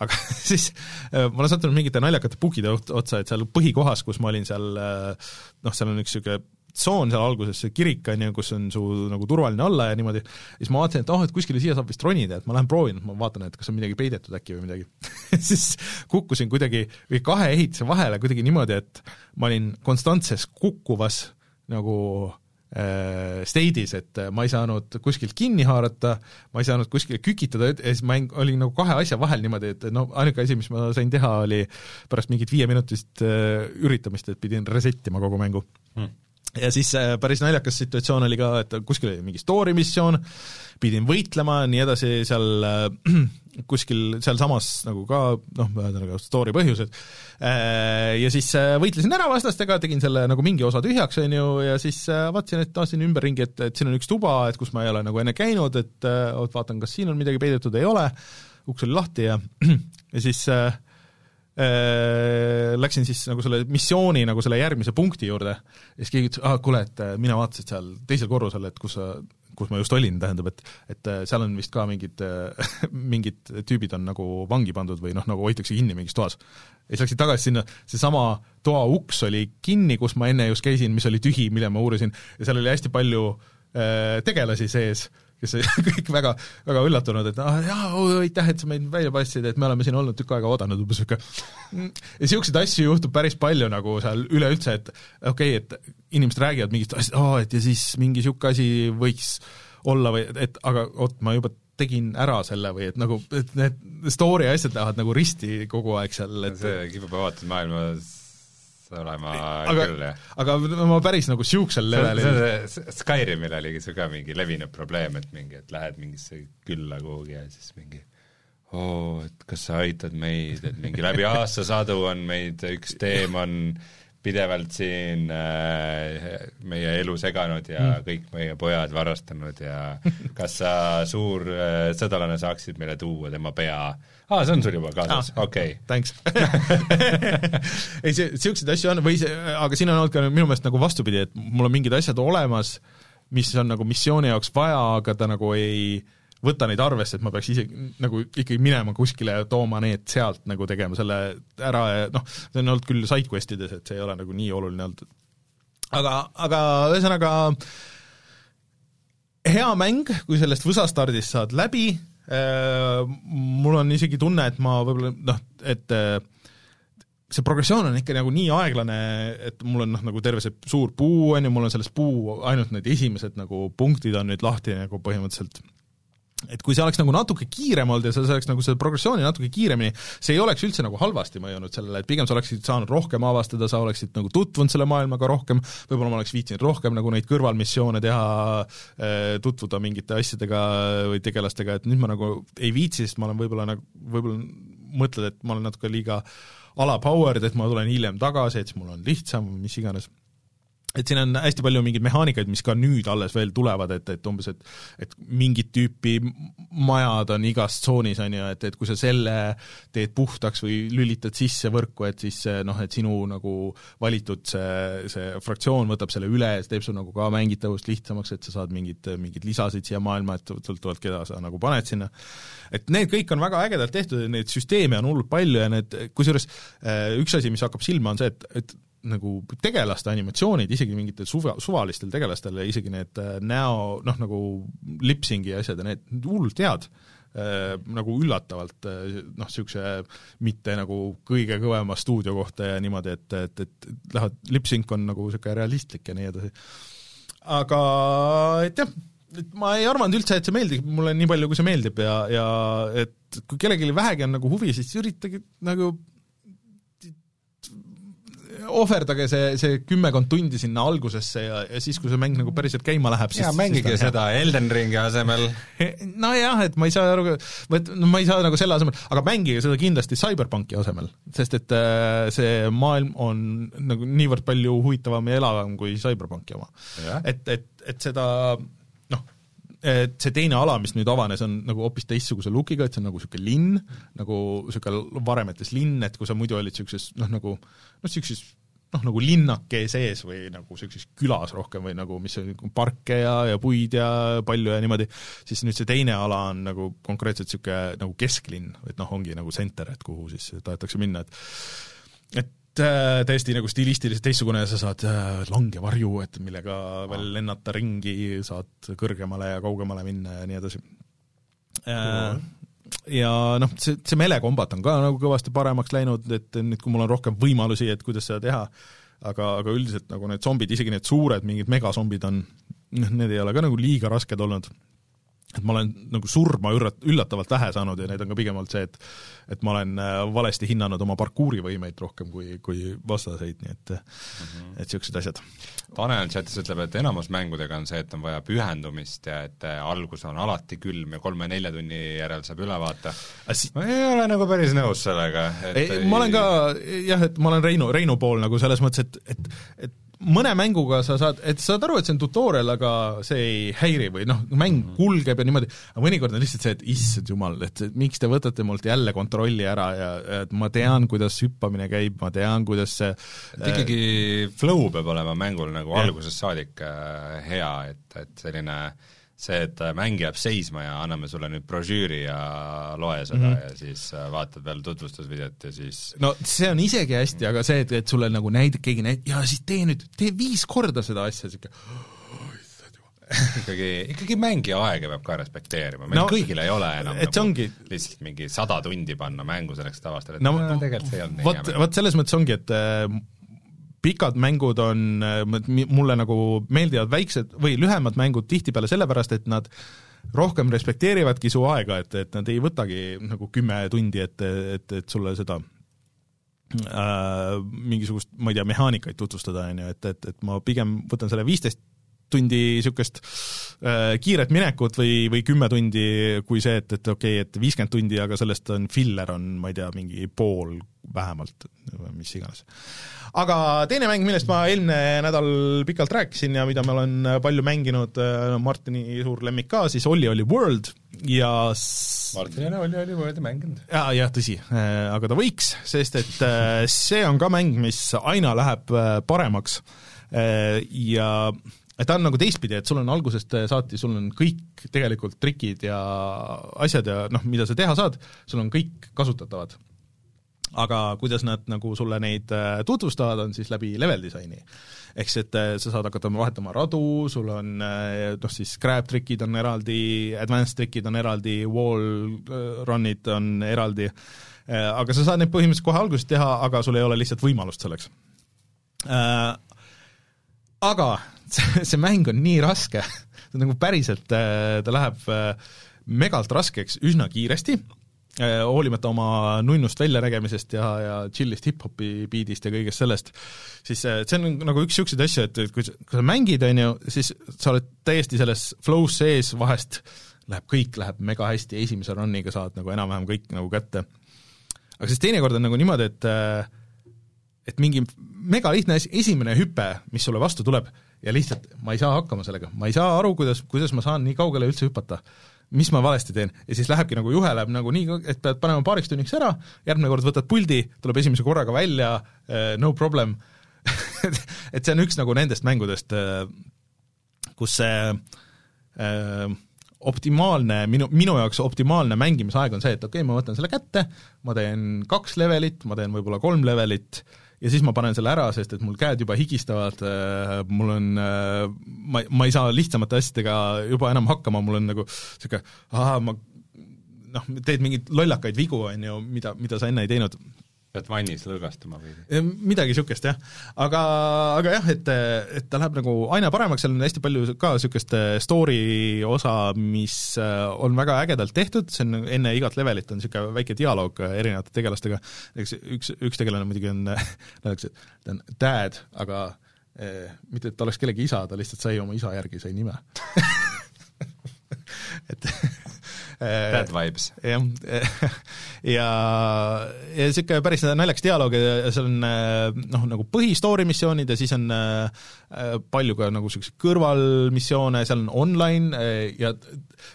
aga siis ma olen sattunud mingite naljakate bugide otsa, et seal põhikohas, kus ma olin seal noh, seal on üks niisugune tsoon seal alguses, see kirik on ju, kus on su nagu turvaline olla ja niimoodi, siis ma vaatasin, et oh, et kuskile siia saab vist ronida, et ma lähen proovin, ma vaatan, et kas on midagi peidetud äkki või midagi siis kukkusin kuidagi või kahe ehitise vahele kuidagi niimoodi, et ma olin konstantses kukkuvas nagu äh, state'is, et ma ei saanud kuskilt kinni haarata, ma ei saanud kuskile kükitada ja siis ma olin nagu kahe asja vahel niimoodi, et no ainuke asi, mis ma sain teha, oli pärast mingit viieminutist äh, üritamist, et pidin reset ima kogu mängu. Hmm ja siis äh, päris naljakas situatsioon oli ka, et kuskil oli mingi story missioon, pidin võitlema, nii edasi, seal äh, kuskil sealsamas nagu ka noh, ühesõnaga story põhjused, äh, ja siis võitlesin ära vastastega, tegin selle nagu mingi osa tühjaks, on ju, ja siis vaatasin, et tahtsin ümberringi, et, et siin on üks tuba, et kus ma ei ole nagu enne käinud, et oot, vaatan, kas siin on midagi peidetud, ei ole, uks oli lahti ja, ja siis Äh, läksin siis nagu selle missiooni nagu selle järgmise punkti juurde. Ja siis keegi ütles, aa kuule, et äh, mine vaatasid seal teisel korrusel, et kus sa, kus ma just olin, tähendab, et et äh, seal on vist ka mingid, mingid tüübid on nagu vangi pandud või noh, nagu hoitakse kinni mingis toas. ja siis läksid tagasi sinna, seesama toa uks oli kinni, kus ma enne just käisin, mis oli tühi, mille ma uurisin, ja seal oli hästi palju äh, tegelasi sees kes kõik väga, väga üllatunud, et ah jaa, aitäh, et sa meid välja paistsid, et me oleme siin olnud tükk aega oodanud, umbes niisugune ja niisuguseid asju juhtub päris palju nagu seal üleüldse, et okei okay,, et inimesed räägivad mingist asjast, aa, et ja siis mingi niisugune asi võiks olla või et aga oot, ma juba tegin ära selle või et nagu, et need story asjad lähevad nagu risti kogu aeg seal, et see kipub avatud maailmas olema aga, küll, jah. aga ma päris nagu niisugusel levelil Skyrimil oligi see ka mingi levinud probleem, et mingi, et lähed mingisse külla kuhugi ja siis mingi oo oh,, et kas sa aitad meid, et mingi läbi aastasadu on meid üks teemon pidevalt siin äh, meie elu seganud ja mm. kõik meie pojad varastanud ja kas sa, suur äh, sõdalane, saaksid meile tuua tema pea äh, aa, see on sul juba kaasas. Ah,, okei. Okay.. Thanks. Ei, see, niisuguseid asju on, või see, aga siin on olnud ka minu meelest nagu vastupidi, et mul on mingid asjad olemas, mis on nagu missiooni jaoks vaja, aga ta nagu ei võta neid arvesse, et ma peaks isegi nagu ikkagi minema kuskile ja tooma need sealt nagu tegema selle ära ja noh, see on olnud küll side-quest ides, et see ei ole nagu nii oluline olnud. aga, aga ühesõnaga hea mäng, kui sellest võsastardist saad läbi, mul on isegi tunne, et ma võib-olla noh, et äh, see progressioon on ikka nagu nii aeglane, et mul on noh, nagu terve see suur puu, on ju, mul on selles puu ainult need esimesed nagu punktid on nüüd lahti nagu põhimõtteliselt et kui see oleks nagu natuke kiirem olnud ja sa saaks nagu seda progressiooni natuke kiiremini, see ei oleks üldse nagu halvasti mõjunud sellele, et pigem sa oleksid saanud rohkem avastada, sa oleksid nagu tutvunud selle maailmaga rohkem, võib-olla ma oleks viitsinud rohkem nagu neid kõrvalmissioone teha, eh, tutvuda mingite asjadega või tegelastega, et nüüd ma nagu ei viitsi, sest ma olen võib-olla nagu, võib-olla mõtled, et ma olen natuke liiga alapowered, et ma tulen hiljem tagasi, et siis mul on lihtsam, mis iganes et siin on hästi palju mingeid mehaanikaid, mis ka nüüd alles veel tulevad, et, et umbes, et et mingit tüüpi majad on igas tsoonis, on ju, et, et kui sa selle teed puhtaks või lülitad sisse võrku, et siis noh, et sinu nagu valitud see, see fraktsioon võtab selle üle ja teeb sul nagu ka mängitavust lihtsamaks, et sa saad mingit, mingeid lisasid siia maailma, et sõltuvalt, keda sa nagu paned sinna. et need kõik on väga ägedalt tehtud ja neid süsteeme on hullult palju ja need, kusjuures äh, üks asi, mis hakkab silma, on see, et, et nagu tegelaste animatsioonid, isegi mingitel suva, suvalistel tegelastel ja isegi need äh, näo noh, nagu lipsingi asjad ja need hullult head äh,, nagu üllatavalt äh, noh, niisuguse mitte nagu kõige kõvema stuudio kohta ja niimoodi, et, et, et lähevad, lipsink on nagu niisugune realistlik ja nii edasi. aga et jah, et ma ei arvanud üldse, et see meeldib mulle nii palju, kui see meeldib ja, ja et kui kellelgi vähegi on nagu huvi, siis üritage nagu ohverdage see, see kümmekond tundi sinna algusesse ja, ja siis, kui see mäng nagu päriselt käima läheb, siis jaa, mängige siis seda Elden Ringi asemel. nojah, et ma ei saa aru, vot no ma ei saa nagu selle asemel, aga mängige seda kindlasti Cyberpunki asemel, sest et äh, see maailm on nagu niivõrd palju huvitavam ja elavam kui Cyberpunki oma. et, et, et seda et see teine ala, mis nüüd avanes, on nagu hoopis teistsuguse lookiga, et see on nagu niisugune linn, nagu niisugune varemetes linn, et kui sa muidu olid niisuguses noh, nagu noh, niisuguses noh, nagu linnake sees või nagu niisuguses külas rohkem või nagu, mis on nagu parke ja, ja puid ja palju ja niimoodi, siis nüüd see teine ala on nagu konkreetselt niisugune nagu kesklinn, et noh, ongi nagu center, et kuhu siis tahetakse minna, et et äh, täiesti nagu stilistiliselt teistsugune ja sa saad äh, langevarju, et millega veel lennata ringi, saad kõrgemale ja kaugemale minna ja nii edasi. Äh,. Ja noh, see, see melekombat on ka nagu kõvasti paremaks läinud, et nüüd, kui mul on rohkem võimalusi, et kuidas seda teha, aga, aga üldiselt nagu need zombid, isegi need suured mingid megazombid on, noh, need ei ole ka nagu liiga rasked olnud et ma olen nagu surma ürrat-, üllatavalt vähe saanud ja need on ka pigem olnud see, et et ma olen äh, valesti hinnanud oma parkuurivõimeid rohkem kui, kui vastaseid, nii et mm -hmm. et niisugused asjad. Tanel chatis ütleb, et enamus mängudega on see, et on vaja pühendumist ja et äh, algus on alati külm ja kolme-nelja tunni järel saab üle vaata. Si ma ei ole nagu päris nõus sellega, et ei, ma olen ka jah, et ma olen Reinu, Reinu pool nagu selles mõttes, et, et, et mõne mänguga sa saad, et saad aru, et see on tutorial, aga see ei häiri või noh, mäng mhm. kulgeb ja niimoodi, aga mõnikord on lihtsalt see, et issand jumal, et miks te võtate mult jälle kontrolli ära ja et ma tean, kuidas hüppamine käib, ma tean, kuidas see et ikkagi flow peab olema mängul nagu ja. algusest saadik äh, hea, et, et selline äh, see, et mäng jääb seisma ja anname sulle nüüd brošüüri ja loe seda mm -hmm. ja siis äh, vaatad veel tutvustusvideot ja siis no see on isegi hästi, aga see, et, et sulle nagu näitab, keegi näitab, ja siis tee nüüd, tee viis korda seda asja, niisugune ikkagi, ikkagi mängija aega peab ka respekteerima, meil no, kõigil ei ole enam et nagu ongi... lihtsalt mingi sada tundi panna mängu selleks, et avastada, et no, no tegelikult see ei olnud nii hea. vot, vot selles mõttes ongi, et äh, pikad mängud on, mulle nagu meeldivad väiksed või lühemad mängud tihtipeale sellepärast, et nad rohkem respekteerivadki su aega, et, et nad ei võtagi nagu kümme tundi, et, et, et sulle seda äh, mingisugust, ma ei tea, mehaanikaid tutvustada, on ju, et, et, et ma pigem võtan selle viisteist tundi niisugust äh, kiiret minekut või, või kümme tundi kui see, et, et okei okay,, et viiskümmend tundi, aga sellest on filler on, ma ei tea, mingi pool vähemalt, mis iganes. aga teine mäng, millest ma eelmine nädal pikalt rääkisin ja mida ma olen palju mänginud, Martini suur lemmik ka, siis Olli oli World ja Martin ja Olli oli Worldi mänginud. jaa, jah, tõsi, aga ta võiks, sest et äh, see on ka mäng, mis aina läheb äh, paremaks äh, ja et ta on nagu teistpidi, et sul on algusest saati, sul on kõik tegelikult trikid ja asjad ja noh, mida sa teha saad, sul on kõik kasutatavad aga kuidas nad nagu sulle neid äh, tutvustavad, on siis läbi level disaini. ehk siis, et äh, sa saad hakata vahetama radu, sul on äh, noh siis grab trikid on eraldi, advanced trikid on eraldi, wall run'id on eraldi, aga sa saad neid põhimõtteliselt kohe alguses teha, aga sul ei ole lihtsalt võimalust selleks. Aga see, see mäng on nii raske, nagu päriselt ta läheb megalt raskeks üsna kiiresti Äh, hoolimata oma nunnust väljanägemisest ja, ja chill'ist hip-hopi biidist ja kõigest sellest, siis äh, see on nagu üks niisuguseid asju, et, et kui sa, kui sa mängid, on ju, siis sa oled täiesti selles flow's sees, vahest läheb kõik, läheb mega hästi, esimese run'iga saad nagu enam-vähem kõik nagu kätte. aga siis teinekord on nagu niimoodi, et äh, et mingi mega lihtne asi, esimene hüpe, mis sulle vastu tuleb, ja lihtsalt ma ei saa hakkama sellega, ma ei saa aru, kuidas, kuidas ma saan nii kaugele üldse hüpata. Mis ma valesti teen, ja siis lähebki nagu juhe läheb nagu nii, et pead panema paariks tunniks ära, järgmine kord võtad puldi, tuleb esimese korraga välja, eh, no problem. Et see on üks nagu nendest mängudest, eh, kus see äh, optimaalne, minu, minu jaoks optimaalne mängimisaeg on see, et okei okay,, ma võtan selle kätte, ma teen kaks levelit, ma teen võib-olla kolm levelit ja siis ma panen selle ära, sest et mul käed juba higistavad, äh, mul on, äh, ma, ma ei saa lihtsamate asjadega juba enam hakkama, mul on nagu niisugune, aa, ma noh, teed mingeid lollakaid vigu, on ju, mida, mida sa enne ei teinud. Pead vannis lõõgastuma või? midagi niisugust jah, aga, aga jah, et, et ta läheb nagu aina paremaks, seal on hästi palju ka niisugust story osa, mis äh, on väga ägedalt tehtud, see on enne igat levelit on niisugune väike dialoog erinevate tegelastega, eks üks, üks tegelane muidugi on, öeldakse, et ta on dad, aga eh, mitte, et ta oleks kellegi isa, ta lihtsalt sai oma isa järgi, sai nime. Et Bad vibes. jah, ja, ja niisugune päris naljakas dialoog ja seal on noh, nagu põhistory missioonid ja siis on äh, palju ka nagu niisuguseid kõrvalmissioone, seal on online äh, ja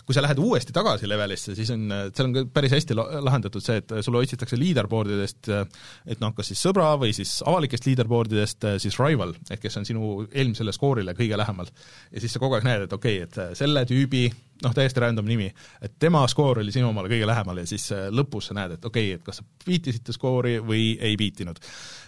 kui sa lähed uuesti tagasi levelisse, siis on, seal on ka päris hästi lahendatud see, et sulle otsitakse leaderboardidest et noh, kas siis sõbra või siis avalikest leaderboardidest siis rival, et kes on sinu eelmisele skoorile kõige lähemal. ja siis sa kogu aeg näed, et okei okay,, et selle tüübi noh, täiesti random nimi, et tema skoor oli sinu omale kõige lähemal ja siis äh, lõpus sa näed, et okei okay,, et kas sa beatisite skoori või ei beatinud.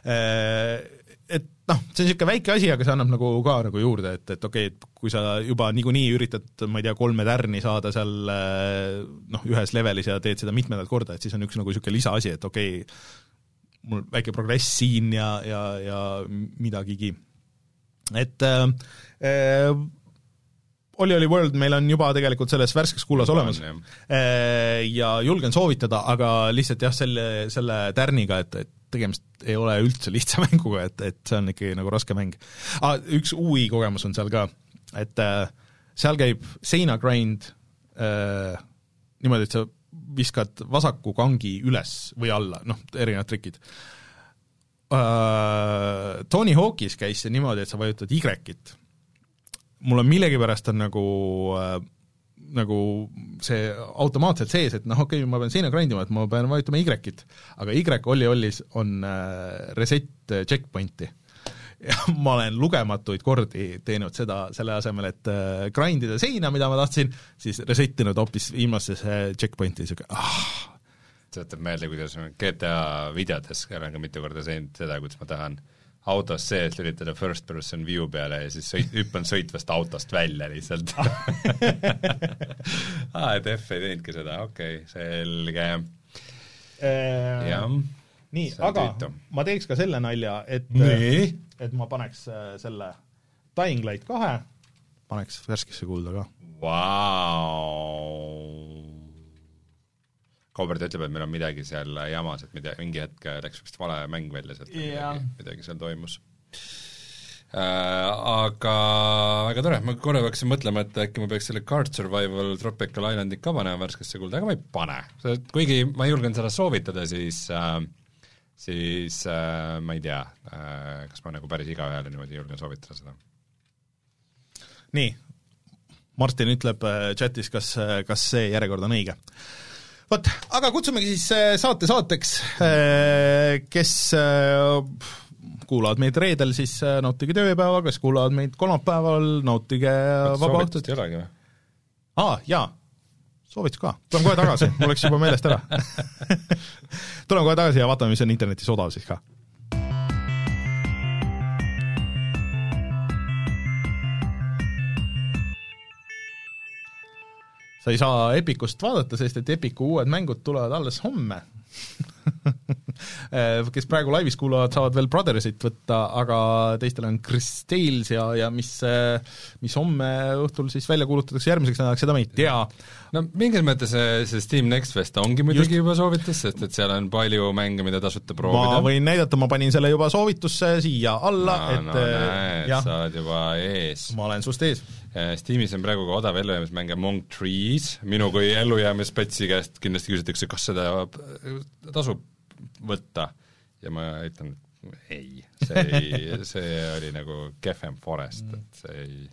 Äh, et noh, see on niisugune väike asi, aga see annab nagu ka nagu juurde, et, et okei okay,, et kui sa juba niikuinii üritad, ma ei tea, kolme tärni saada seal äh, noh, ühes levelis ja teed seda mitmendat korda, et siis on üks nagu niisugune lisaasi, et okei okay,, mul väike progress siin ja, ja, ja midagigi. et äh, Oli Oli World meil on juba tegelikult selles värskes kullas olemas on, ja julgen soovitada, aga lihtsalt jah, selle, selle tärniga, et, et tegemist ei ole üldse lihtsa mänguga, et, et see on ikkagi nagu raske mäng ah,. Üks UI kogemus on seal ka, et äh, seal käib seinagrind äh, niimoodi, et sa viskad vasaku kangi üles või alla, noh, erinevad trikid uh,. Tony Hawk'is käis see niimoodi, et sa vajutad Y-it mul on millegipärast on nagu äh, nagu see automaatselt sees, et noh, okei okay,, ma pean seina grind ima, et ma pean vajutama Y-it, aga Y Olli Ollis on äh, reset checkpoint'i. ja ma olen lugematuid kordi teinud seda selle asemel, et äh, grind ida seina, mida ma tahtsin, siis reset inud hoopis viimasesse checkpoint'i, niisugune ah. tuletab meelde, kuidas GTA videotes olen ka mitu korda teinud seda, kuidas ma tahan äh, autos sees lülitada first person view peale ja siis sõit, hüppan sõitvast autost välja lihtsalt aa, et F ei teinudki seda, okei okay,, selge äh,. jah. nii, aga tüütu. ma teeks ka selle nalja, et et ma paneks äh, selle Dying Light kahe, paneks värskesse kulda ka wow Kaubert ütleb, et meil on midagi seal jamas, et mida, mingi hetk läks vist vale mäng välja sealt yeah., midagi, midagi seal toimus äh,. Aga väga tore, ma korra hakkasin mõtlema, et äkki ma peaks selle Card Survival Tropical Islandit ka panema värskesse kulda, aga ma ei pane. kuigi ma julgen seda soovitada, siis äh, siis äh, ma ei tea äh,, kas ma nagu päris igaühele niimoodi julgen soovitada seda. nii, Martin ütleb äh, chatis, kas, äh, kas see järjekord on õige vot, aga kutsumegi siis äh, saate saateks, äh, kes äh, kuulavad meid reedel, siis nautige tööpäeva, kes kuulavad meid kolmapäeval, nautige vaba õhtut. ei olegi või? aa, jaa, soovitus ka, tuleme kohe tagasi, mul läks juba meelest ära. Tuleme kohe tagasi ja vaatame, mis on internetis odav siis ka sa ei saa Epicust vaadata, sest et Epicu uued mängud tulevad alles homme kes praegu laivis kuulavad, saavad veel Brothersit võtta, aga teistel on Chris Tales ja, ja mis, mis homme õhtul siis välja kuulutatakse järgmiseks nädalaks, seda me ei tea. no mingis mõttes see, see Steam Next Fest ongi muidugi Just... juba soovitus, sest et seal on palju mänge, mida tasuta proovida. ma võin näidata, ma panin selle juba soovitusse siia alla no,, et no, näed, sa oled juba ees. ma olen sinust ees. Steamis on praegu ka odav ellujäämismäng Among Trees, minu kui ellujäämisspetsi käest kindlasti küsitakse, kas seda tasub võtta ja ma ütlen, ei, see ei, see oli nagu kehvem Forest mm., et see ei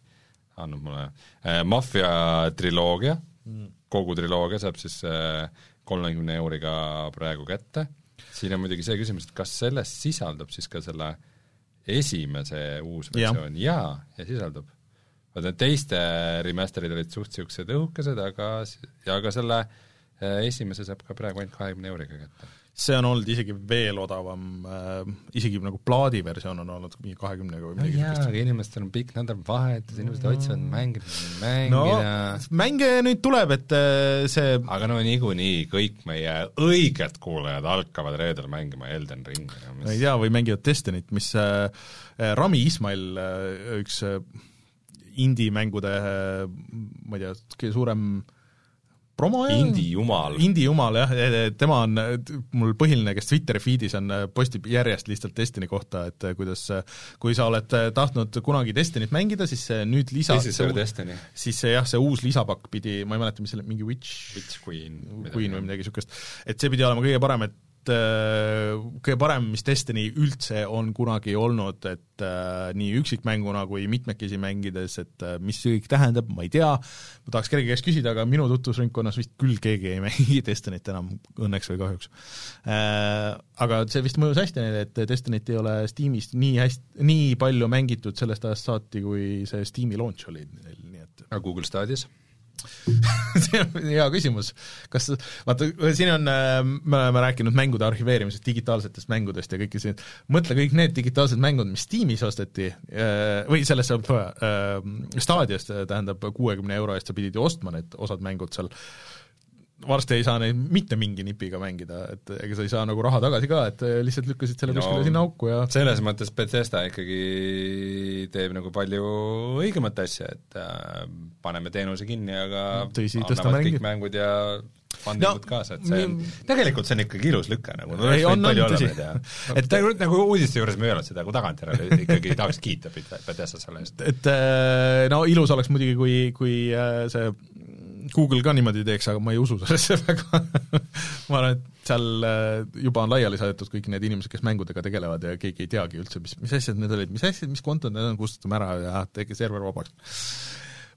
andnud mulle äh,, Mafia triloogia mm., kogu triloogia saab siis äh, kolmekümne äh, euriga praegu kätte, siin on muidugi see küsimus, et kas selles sisaldub siis ka selle esimese uus versioon ja. jaa, ja sisaldub. vaat need teiste remaster'id olid suht niisugused õhukesed, aga, ja ka selle äh, esimese saab ka praegu ainult kahekümne euriga kätte see on olnud isegi veel odavam äh,, isegi nagu plaadiversioon on olnud mingi kahekümnega või no midagi jaa, aga inimestel on pikk nädalavahetus, inimesed otsivad mänge, no mängida mänge nüüd tuleb, et äh, see aga no niikuinii kõik meie õiged kuulajad hakkavad reedel mängima Elden Ringi ja ma ei mis tea, või mängivad Destinyt, mis äh, äh, Rami Ismail äh,, üks äh, indie-mängude äh, ma ei tea, kõige suurem promo indie jumal. indie jumal jah, tema on mul põhiline, kes Twitteri feed'is on, postib järjest lihtsalt Destiny kohta, et kuidas kui sa oled tahtnud kunagi Destinyt mängida, siis see nüüd lisa This is your destiny. siis see jah, see uus lisapakk pidi, ma ei mäleta, mis selle, mingi Witch Witch Queen. Queen või midagi niisugust, et see pidi olema kõige parem, et äh, kõige parem, mis Destiny üldse on kunagi olnud, et äh, nii üksikmänguna kui mitmekesi mängides, et äh, mis see kõik tähendab, ma ei tea, ma tahaks kellegi käest küsida, aga minu tutvusringkonnas vist küll keegi ei mängi Destinyt enam, õnneks või kahjuks. Aga see vist mõjus hästi neile, et Destinyt ei ole Steamis nii hästi, nii palju mängitud sellest ajast saati, kui see Steam'i launch oli neil, nii et aga Google Stadias? See on hea küsimus, kas, vaata, siin on, me oleme rääkinud mängude arhiveerimisest, digitaalsetest mängudest ja kõike siin, mõtle kõik need digitaalsed mängud, mis Steamis osteti või sellesse äh, Stadiast, tähendab kuuekümne euro eest sa pidid ju ostma need osad mängud seal, varsti ei saa neid mitte mingi nipiga mängida, et ega sa ei saa nagu raha tagasi ka, et lihtsalt lükkasid selle No, kuskile sinna auku ja selles mõttes Bethesda ikkagi teeb nagu palju õigemat asja, et äh, paneme teenuse kinni, aga Tõsi, annavad kõik mängud ja fundingud No, kaasa, et see on tegelikult see on ikkagi ilus lüke nagu, Ei, on, on, tõsi. et ta, nagu uudiste juures me ei öelnud seda, kui tagantjärele ikkagi tahaks kiita Bethesda selle eest. et äh, no ilus oleks muidugi, kui, kui äh, see Google ka niimoodi teeks, aga ma ei usu sellesse väga. Ma arvan, et seal äh, juba on laiali saadetud kõik need inimesed, kes mängudega tegelevad ja keegi ei teagi üldse, mis, mis asjad need olid, mis asjad, mis kontod need on, kustutame ära ja tehke server vabaks.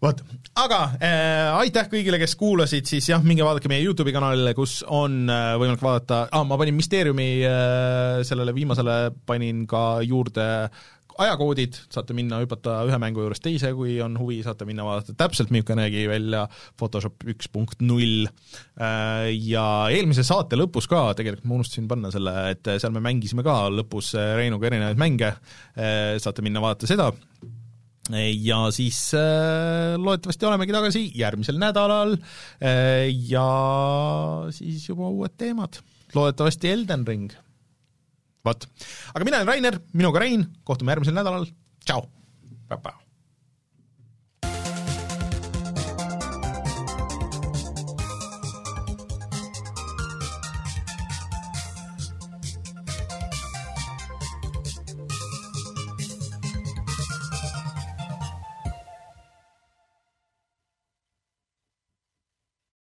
Vot, aga äh, aitäh kõigile, kes kuulasid, siis jah, minge vaadake meie YouTube'i kanalile, kus on äh, võimalik vaadata ah,, ma panin Mysteeriumi äh, sellele viimasele panin ka juurde ajakoodid, saate minna hüpata ühe mängu juurest teise, kui on huvi, saate minna vaadata täpselt, milline nägi välja Photoshop üks punkt null. Ja eelmise saate lõpus ka, tegelikult ma unustasin panna selle, et seal me mängisime ka lõpus Reinuga erinevaid mänge, saate minna vaadata seda ja siis äh, loodetavasti olemegi tagasi järgmisel nädalal äh, ja siis juba uued teemad, loodetavasti Elden Ring. vot, aga mina olen Rainer, minuga Rein, kohtume järgmisel nädalal, tšau!